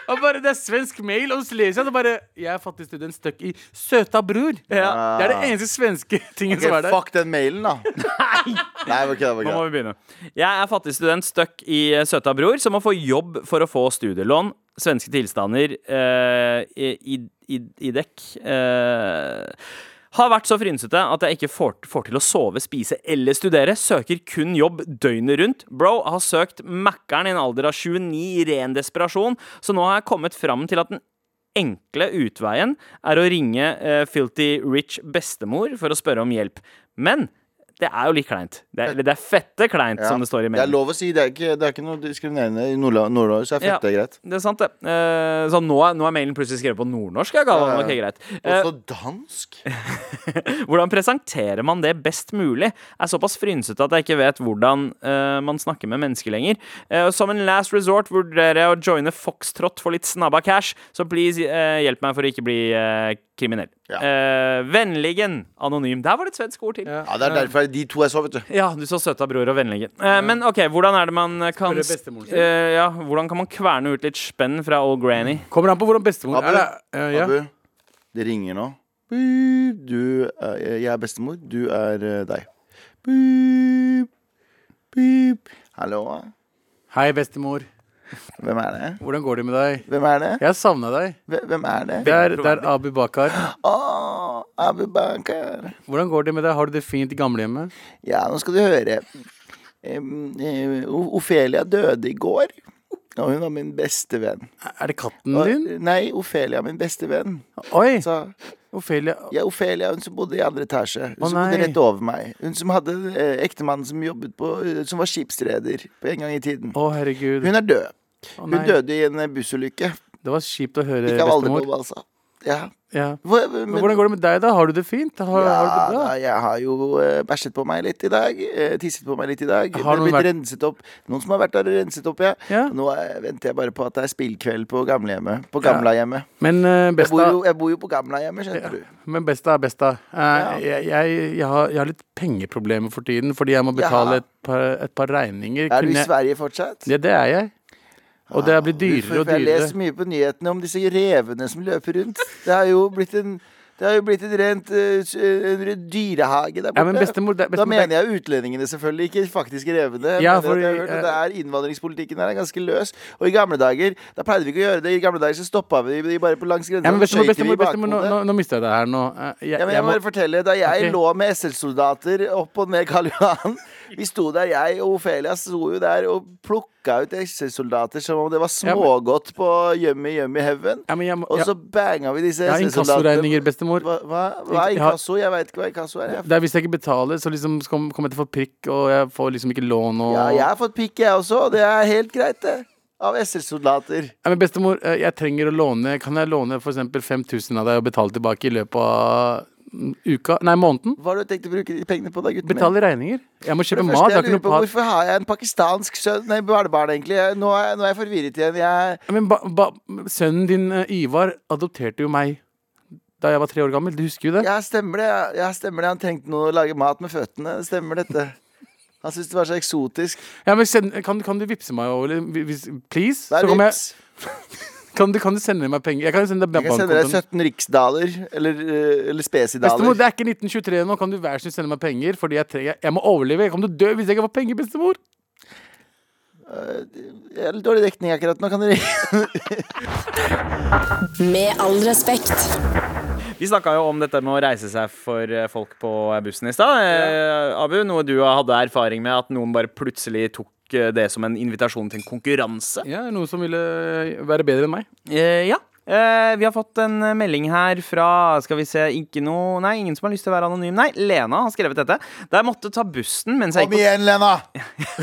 Han bare, det er svensk mail, og så leser jeg det bare Jeg er fattig student stuck i søta bror. Ja. Det er det eneste svenske tingen som er der. fuck den mailen, da. Nei, Nei, okay, okay. Nå må vi begynne. Jeg er fattig student støkk i eh, søta bror, som må få jobb for å få studielån. Svenske tilstander eh, i, i, i, i dekk. Eh, har vært så frynsete at jeg ikke får, får til å sove, spise eller studere. Søker kun jobb døgnet rundt. Bro har søkt Mækkern i en alder av 29 i ren desperasjon, så nå har jeg kommet fram til at den enkle utveien er å ringe uh, Filty Rich bestemor for å spørre om hjelp. Men det er jo litt kleint. Det er, det er fette kleint, Ja. som det står i Det er lov å si. Det er ikke, det er ikke noe diskriminerende i Nord-Norge, så er Ja. fett det er greit. Det er sant, det. Uh, så nå nå er mailen plutselig skrevet på nordnorsk. Ja. Ja, ja. Okay, greit. Uh, Også dansk. hvordan presenterer man det best mulig? Er såpass frynsete at jeg ikke vet hvordan uh, man snakker med mennesker lenger. Eh, som en last resort vurderer jeg å joine Foxtrot for litt snabba cash, så please eh, hjelp meg for å ikke bli eh, kriminell. Ja. Eh, vennligen anonym. Der var det et svensk ord til. Ja. Ja, Det er derfor de to jeg så, vet du. Ja, du så søta bror og vennligen. Eh, Men OK, hvordan er det man kan eh, Ja, hvordan kan man kverne ut litt spenn fra old granny? Kommer an på hvordan bestemor Abu, er. Det, uh, ja. Abu, det ringer nå. Du er, jeg er bestemor. Du er uh, deg. Beep, beep. Hallo? Hei, bestemor. Hvem er det? Hvordan går det med deg? Hvem er det? Jeg har savna deg. Hvem- er det? Det er, det er Abu Bakar. Å, Abu Bakar. Hvordan går det med deg? Har du det fint i gamlehjemmet? Ja, nå skal du høre. Um, O- Ofelia døde i går. Og hun var min beste venn. Er det katten Og, din? nei, Ofelia min beste venn. Oi! Så, Ophelia Ja, Ofelia, hun som bodde i andre etasje. Hun Å, som bodde rett over meg. Hun som hadde eh, ektemannen som jobbet på Som var skipsreder på en gang i tiden. Å, herregud. Hun er død. Hun nei. døde i en eh, bussulykke. Det var kjipt å høre, Ikke av bestemor. Altså. Ja. Ja. Hva, Men men, hvordan går det med deg, da? Har du det fint? Har, har du det bra? jeg har jo eh, bæsjet på meg litt i dag. eh, tisset på meg litt i dag. Har det noen er blitt vært- renset opp. Noen som har vært der og renset opp, ja. Ja. Nå eh, venter jeg bare på at det er spillkveld på gamlehjemmet. På gamlehjemmet. Men uh, Jeg, besta bor jo- jeg bor jo på gamlehjemmet, skjønner du. Men besta, besta. Eh, jeg, jeg, jeg, har, jeg har litt pengeproblemer for tiden fordi jeg må betale Ja. et par, et par regninger. Er du i Kunne jeg- Sverige fortsatt? Ja, det er jeg. Og det er blitt dyrere og dyrere. Jeg leser mye på nyhetene om disse revene som løper rundt. Det har jo blitt en det har jo blitt en rent eh, en dyrehage der Ja, men bestemor, det, bestemor da mener jeg utlendingene, selvfølgelig, ikke faktisk revene. Ja, for- det, hørt at det er Innvandringspolitikken her er ganske løs. Og i gamle dager da pleide vi ikke å gjøre det. I gamle dager så stoppa vi de bare på langs grensa. ja, men bestemor, bestemor, bestemor nå, nå, nå mista jeg det her nå. Eh, Jeg, Ja, men jeg må, bare fortelle Da jeg okay. lå med SL-soldater opp og ned Karl Johan Vi sto der, jeg og Ofelia sto jo der og plukka ut SS-soldater som om det var smågodt på Yummy Yummy Heaven. ja, jeg, Og så banga vi disse har inkassoregninger, bestemor. Hva, hva, hva er inkasso? Jeg veit ikke hva inkasso er. Jeg. Det er Hvis jeg ikke betaler, så liksom kom- kommer jeg til å få prikk, og jeg får liksom ikke lån og Ja, jeg har fått pikk, jeg også. og Det er helt greit, det. Av SS-soldater. Ja, men bestemor, eh, jeg trenger å låne Kan jeg låne eksempel 5000 av deg og betale tilbake i løpet av uka? Nei, måneden? Hva har du tenkt å bruke de pengene på, da, gutten? Betale regninger. Jeg må kjøpe mat. Jeg jeg lurer på, hvorfor har jeg en pakistansk sønn Nei, barnebarn, egentlig. Nå, er, nå er jeg forvirret igjen. Jeg Men ba, ba, sønnen din, eh, Ivar, adopterte jo meg da jeg var tre år gammel. Du husker jo det? Ja, stemmer det. Ja, stemmer det. Han trengte noe å lage mat med føttene. Stemmer dette. Han syntes det var så eksotisk. Ja, men send, kan, kan du vippse meg over? Please? Så er vips? kan, du, kan du sende meg penger? Jeg kan sende deg Jeg kan sende deg bankkontoen. 17 riksdaler. Eller, eh, eller Bestemor, spesidaler. det er ikke 1923 nå. Kan du hver så snill sende meg penger? Fordi jeg, trenger, jeg må overleve. Jeg kommer til å dø hvis jeg ikke får penger, bestemor. Jeg har litt dårlig dekning akkurat nå. Kan du Med all respekt. Vi snakka jo om dette med å reise seg for eh, folk på bussen i stad. Eh, Abu, noe du hadde erfaring med at noen bare plutselig tok eh, det som en invitasjon til en konkurranse? Ja, Noen som ville være bedre enn meg. Eh, ja. Eh, vi har fått en eh, melding her fra Skal vi se Ikke noe Nei, ingen som har lyst til å være anonym. Nei, Lena har skrevet dette. Da jeg måtte ta bussen mens jeg Kom gikk igjen, Lena!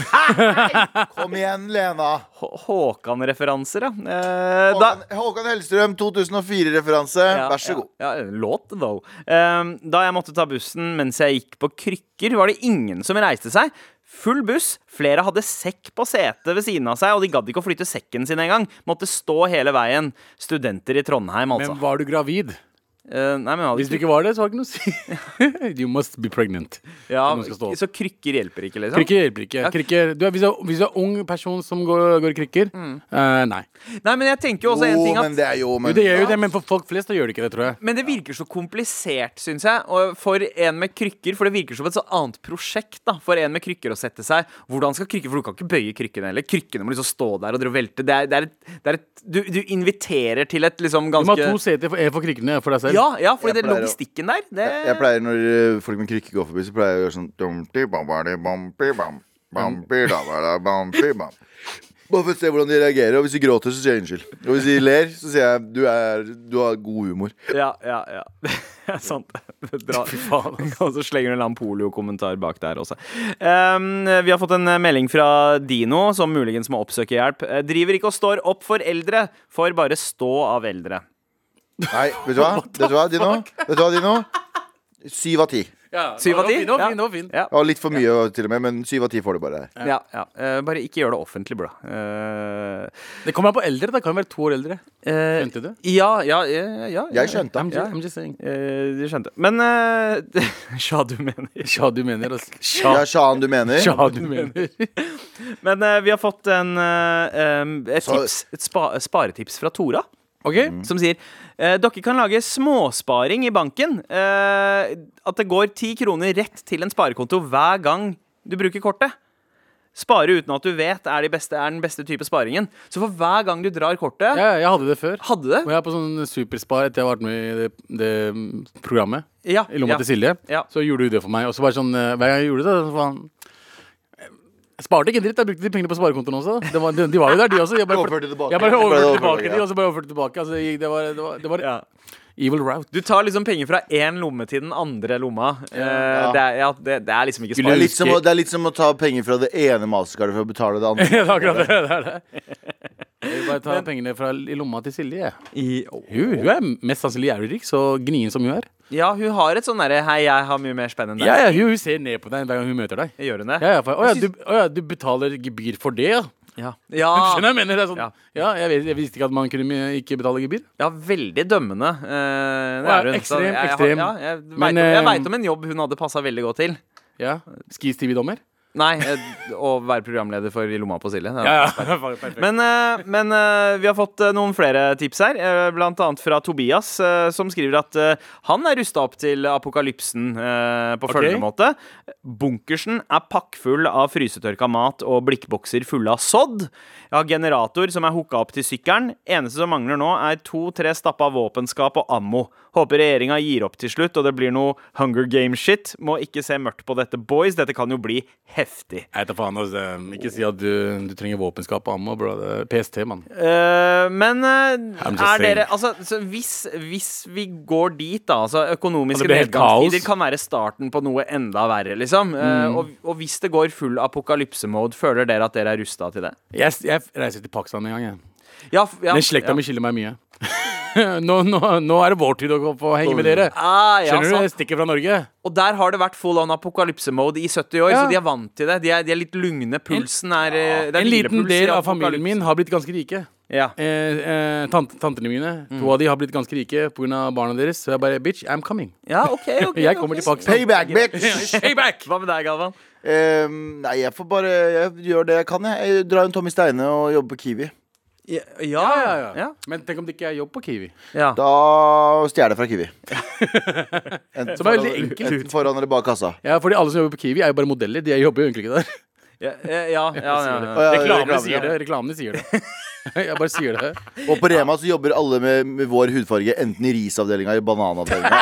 Kom igjen, Lena. Hå- Håkan-referanser, ja. Eh, da, Håkan, Håkan Hellstrøm, 2004-referanse. Ja, Vær så god. Ja, ja, låt, though. Um, da jeg måtte ta bussen mens jeg gikk på krykker, var det ingen som reiste seg. Full buss. Flere hadde sekk på setet ved siden av seg, og de gadd ikke å flytte sekken sin engang. Måtte stå hele veien. Studenter i Trondheim, altså. Men var du gravid? Eh, nei, men Hvis du ikke var det, så var det ikke noe å si. you must be pregnant. ja. Så krykker hjelper ikke, liksom? Krykker hjelper ikke. Krykker, du er, hvis, du er, hvis du er ung person som går, går i krykker, uh, nei. Nei, men jeg tenker jo også en ting at men det er jo Jo, det gjør jo det, men for folk flest Da gjør det ikke det, tror jeg. Men det virker så komplisert, syns jeg. Og for en med krykker, for det virker som et så annet prosjekt. da For en med krykker å sette seg. Hvordan skal krykker For du kan ikke bøye krykkene heller. Krykkene må liksom stå der og dra velte. Det er, det er et, det er et, du, du inviterer til et liksom Du må ha to seter, for for krykkene for deg selv. Ja, ja, fordi det logistikken der det, Jeg pleier når eh, folk med krykke går forbi, så pleier jeg å gjøre sånn dumti, bambadi, bampi, bam, bampi, dabada, bampi, bam. Bare for å se hvordan de reagerer. Og hvis de gråter, så sier jeg unnskyld. Og hvis de ler, så sier jeg du, er, du har god humor. Ja, ja, ja. Det er sant. Bra. Og så slenger du en annen polio-kommentar bak der også. Um, vi har fått en melding fra Dino, som muligens må oppsøke hjelp. Eh, Driver ikke og står opp for eldre, for bare stå av eldre. Nei, vet du hva? Vet du hva, Dino? Vet du hva, Dino? Syv av ti. Ja, Syv av ti? Det var Ja. fin, det var fin. Ja. Ja, litt for mye til og med, men syv av ti får du bare. Ja, ja. Eh, bare ikke gjør det offentlig, bro. Eh, Det kommer an på eldre. Det kan være to år eldre. eh, Skjønte du? ja, ja, ja, ja, Jeg skjønte. I'm just, I'm just saying. Eh, du skjønte. Men uh, Sja, du mener. Sja, du mener altså. Ja, Sja, Shan, du mener? Sja, du mener. Men eh, vi har fått en, eh, em, et, Så- tips, et spa, sparetips fra Tora. OK? Som sier eh, dere kan lage småsparing i banken. Eh, at det går ti kroner rett til en sparekonto hver gang du bruker kortet. Spare uten at du vet er, de beste, er den beste type sparingen. Så for hver gang du drar kortet Ja, jeg hadde det før. Hadde det? Og jeg er på sånn superspar etter jeg har vært med i det, det mm, programmet. Ja. I lomma ja. til Silje. Ja. Så gjorde hun det for meg. Og så bare sånn, eh, hver gang jeg gjorde det, så jeg sparte ikke en dritt. Jeg brukte de pengene på sparekontoen også. de, var, de, de var jo der, de også. Jeg bare, Overførte tilbake. jeg bare overførte tilbake ja. de, og så bare overførte tilbake. Altså, det, det var, det var, det var Ja. Evil route. Du tar liksom penger fra én lomme til den andre lomma. Eh, det, er, ja, det, det er liksom ikke Det er, litt som, det er litt som å ta penger fra det ene mastercardet for å betale det andre. det er akkurat det. det, er det. Jeg vil bare ta pengene fra i lomma til Silje. I- Hun, hun er mest sannsynlig jævlig rik, så gnien som hun er. Ja, hun har et sånn derre Hei, jeg har mye mer spenn enn deg. Ja, ja, hun ser ned på deg hver gang hun møter deg. Gjør hun det? Ja, ja, for, å, ja, du, å, ja, du betaler gebyr for det, ja? Ja. Ja, Skjønner jeg mener? Det er sånn, Ja. ja. jeg, vet, jeg visste ikke at man kunne ikke betale gebyr. ja veldig dømmende. eh, det Ja, hun. Så ekstrem, jeg, jeg, ekstrem. Ja, jeg veit vet om, jeg eh, om en jobb hun hadde passa veldig godt til. Ja, Skis-TV-dommer? Nei, eh, å være programleder for I lomma på Silje. Ja, ja. Men, eh, men eh, vi har fått noen flere tips her, blant annet fra Tobias, som skriver at han er rusta opp til apokalypsen på okay. følgende måte. Bunkersen er pakkfull av frysetørka mat og blikkbokser fulle av sodd. Jeg har generator som er hooka opp til sykkelen. Eneste som mangler nå, er to-tre stappa våpenskap og ammo. Håper regjeringa gir opp til slutt, og det blir noe Hunger Game-shit. Må ikke se mørkt på dette, boys. Dette kan jo bli heftig. Jeg vet da faen, altså. Ikke si at du, du trenger våpenskap og ammo, bro. PST, mann. Uh, men uh, er dere Altså, så hvis, hvis vi går dit, da Altså, økonomiske nedgangstider kan være starten på noe enda verre, liksom. Mm. Uh, og, og hvis det går full apokalypse-mode, føler dere at dere er rusta til det? Jeg, jeg reiser til Pakistan en gang, jeg. Ja, ja, Den slekta ja. mi skiller meg mye. nå, nå, nå er det vår tid å gå på å henge med dere. Ah, ja, Skjønner du? sant. Jeg stikker fra Norge. Og der har det vært full on apokalypse-mode i 70 år, Ja. så de er vant til det. De er, de er litt lugne. Pulsen er, eh, det er En liten del av familien min har blitt ganske rike. Ja. Eh, eh, tant, tantene mine, to av de har blitt ganske rike pga. barna deres. Så jeg bare bitch, I'm coming. ja, OK. ok Jeg kommer okay. til Pakistan. Payback, bitch! Payback! Hva med deg, Galvan? Um, nei, jeg får bare Jeg gjør det jeg kan, jeg. Jeg drar en Tommy Steine og jobber på Kiwi. Ja, ja, Ja, ja. Men tenk om det ikke er jobb på Kiwi. ja. Da stjeler jeg fra Kiwi. Enten Som er veldig foran- enkelt. Enten foran eller bak kassa. Ja, fordi alle som jobber på Kiwi, er jo bare modeller. De jobber jo egentlig ikke der. Ja, ja, ja, ja, ja, Reklamene sier det. Reklamene sier det. Jeg bare sier det. Og på Rema så jobber alle med, med vår hudfarge enten i risavdelinga eller bananavdelinga.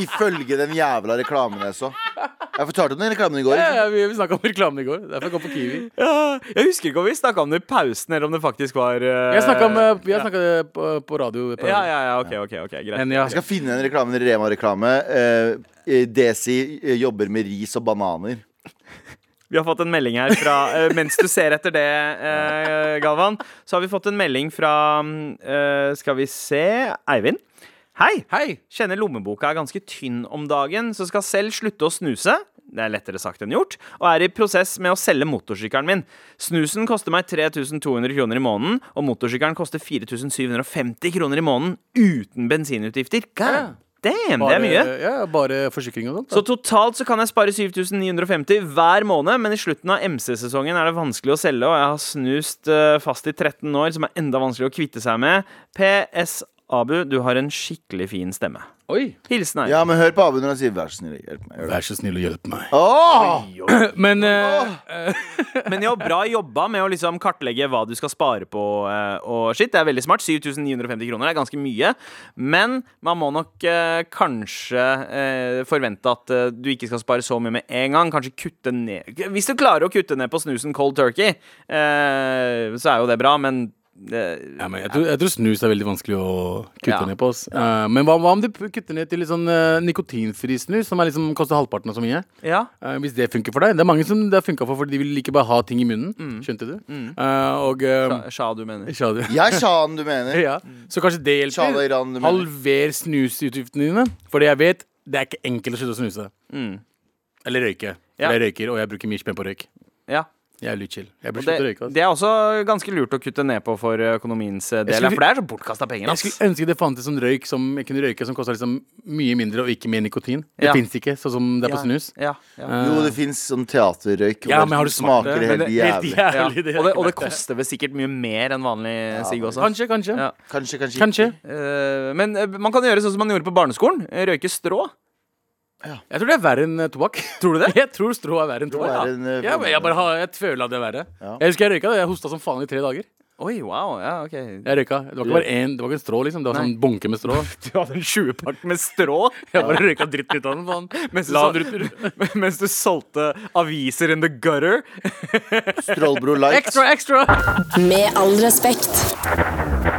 Ifølge den jævla reklamen jeg så. Jeg fortalte om den reklamen i går. Ja, ja, vi vi snakka om reklamen i går. Derfor jeg kom på Kiwi. Ja, jeg husker ikke om vi snakka om det i pausen, eller om det faktisk var eh, Jeg snakka vi har snakket det på, på radio. På Ja, ja, ja, ok, ok, ok, greit. Men ja. Jeg skal finne en reklame, en Rema-reklame. Eh, Desi eh, jobber med ris og bananer. Vi har fått en melding her fra eh, Mens du ser etter det, eh, Galvan, så har vi fått en melding fra eh, Skal vi se Eivind. Hei! Hei! Kjenner lommeboka er ganske tynn om dagen, så skal selv slutte å snuse. Det er lettere sagt enn gjort. Og er i prosess med å selge motorsykkelen min. Snusen koster meg 3200 kroner i måneden, og motorsykkelen koster 4750 kroner i måneden uten bensinutgifter. God damn, det er mye. Ja, bare forsikring og sånt. Så totalt så kan jeg spare 7950 hver måned, men i slutten av MC-sesongen er det vanskelig å selge, og jeg har snust eh, fast i 13 år, som er enda vanskeligere å kvitte seg med. PS Abu, du har en skikkelig fin stemme. Oi! Hilsen her. Ja, men hør på Abu når han sier 'vær så snill, hjelp meg'. Vær så snill og hjelp meg. Åh! Men eh, Men ja, bra jobba med å liksom kartlegge hva du skal spare på eh, og shit. Det er veldig smart. 7950 kroner er ganske mye. Men man må nok eh, kanskje eh, forvente at eh, du ikke skal spare så mye med en gang. Kanskje kutte ned Hvis du klarer å kutte ned på snusen cold turkey, eh, så er jo det bra, men eh, Ja, men jeg, tror, jeg tror snus er veldig vanskelig å kutte Ja. ned på. oss. uh, men hva, hva om du kutter ned til litt sånn uh, nikotinfri snus, som er liksom, koster halvparten av så mye? ja. Uh, hvis det funker for deg. Det er mange som det har funka for, fordi de vil ikke bare ha ting i munnen. Skjønte du? Eh, og Sja du mener. Sha, du- Jeg sa han du mener. ja. Så kanskje det hjelper. Iran du mener. Halver snusutgiftene dine. Fordi jeg vet det er ikke enkelt å slutte å snuse. Mm. Eller røyke. Ja. For Jeg røyker, og jeg bruker mye spenn på røyk. Ja. Jeg er litt chill. Jeg blir det, å røyke. altså. det er også ganske lurt å kutte ned på for økonomiens eh, del. skulle- For det er så bortkasta penger. Jeg ass. skulle ønske det fantes sånn røyk som jeg kunne røyke som kosta liksom mye mindre og ikke mer nikotin. Det Ja. fins ikke, sånn som det er på snus. Ja, ja. Eh, Jo, det fins sånn teaterrøyk. Ja, det men har du smakt smaker det? helt Men det- jævlig. Ja. Og, det, og det er koster vel sikkert mye mer enn vanlig sigg også. Kanskje, kanskje. Ja. Kanskje, kanskje. Kanskje. Eh, men eh, man kan gjøre sånn som man gjorde på barneskolen. eh, Røyke strå. Jeg tror det er verre enn eh, tobakk. Tror du det? Jeg tror strå er verre enn tobakk. Ja. en, eh, Ja, men jeg bare har, jeg føler at det er verre. Ja. Jeg husker jeg røyka det. Jeg hosta som faen i tre dager. Oi, wow. Ja, ok. Jeg røyka. Det var ikke bare en, det var ikke en strå, liksom. Det var sånn bunke med strå. Du hadde en 20-pakk med strå Jeg bare røyka dritt ut av den. faen. mens du, La den mens du solgte aviser in the gutter. Strålbro Light. Extra, extra! Med all respekt.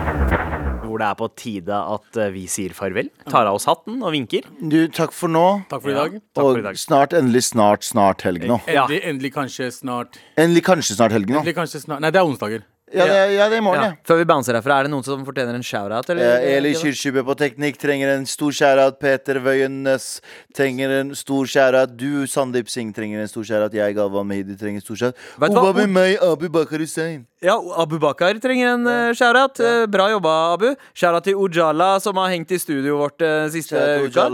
Tror det er på tide at eh, vi sier farvel. Tar av oss hatten og vinker. Du, takk for nå. Takk for i dag. Ja, og i Og dag. snart, endelig, snart, snart helg nå. Endelig, endelig kanskje snart Endelig kanskje snart helg nå. Endelig kanskje snart Nei, det er onsdager. Ja, det, ja, det er i morgen, Ja. Før vi bouncer herfra, er det noen som fortjener en shout-out? eller? Eh, Eli Kyrkjebø på teknikk trenger en stor shout-out. Peter Wøyennes trenger en stor shout-out. Du, Sandeep Singh, trenger en stor shout-out. Jeg, Galvan Mehidi, trenger en stor shout-out. med meg, Abu Bakar Hussein? Ja, Abu Bakar trenger en uh, shout-out. Eh, bra jobba, Abu. Shout-out til Ujala, som har hengt i studioet vårt uh, siste uka.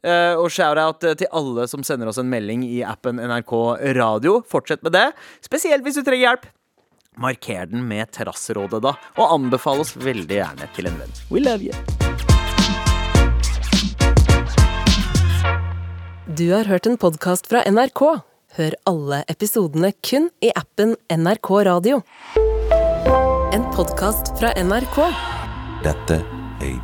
Eh, og shout-out til alle som sender oss en melding i appen NRK Radio. Fortsett med det. Spesielt hvis du trenger hjelp. Marker den med Terrasserådet, da. Og anbefal oss veldig gjerne til en venn. We love you. Du har hørt en podkast fra NRK. Hør alle episodene kun i appen NRK Radio. En podkast fra NRK. Dette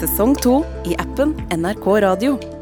sesong to i appen NRK Radio.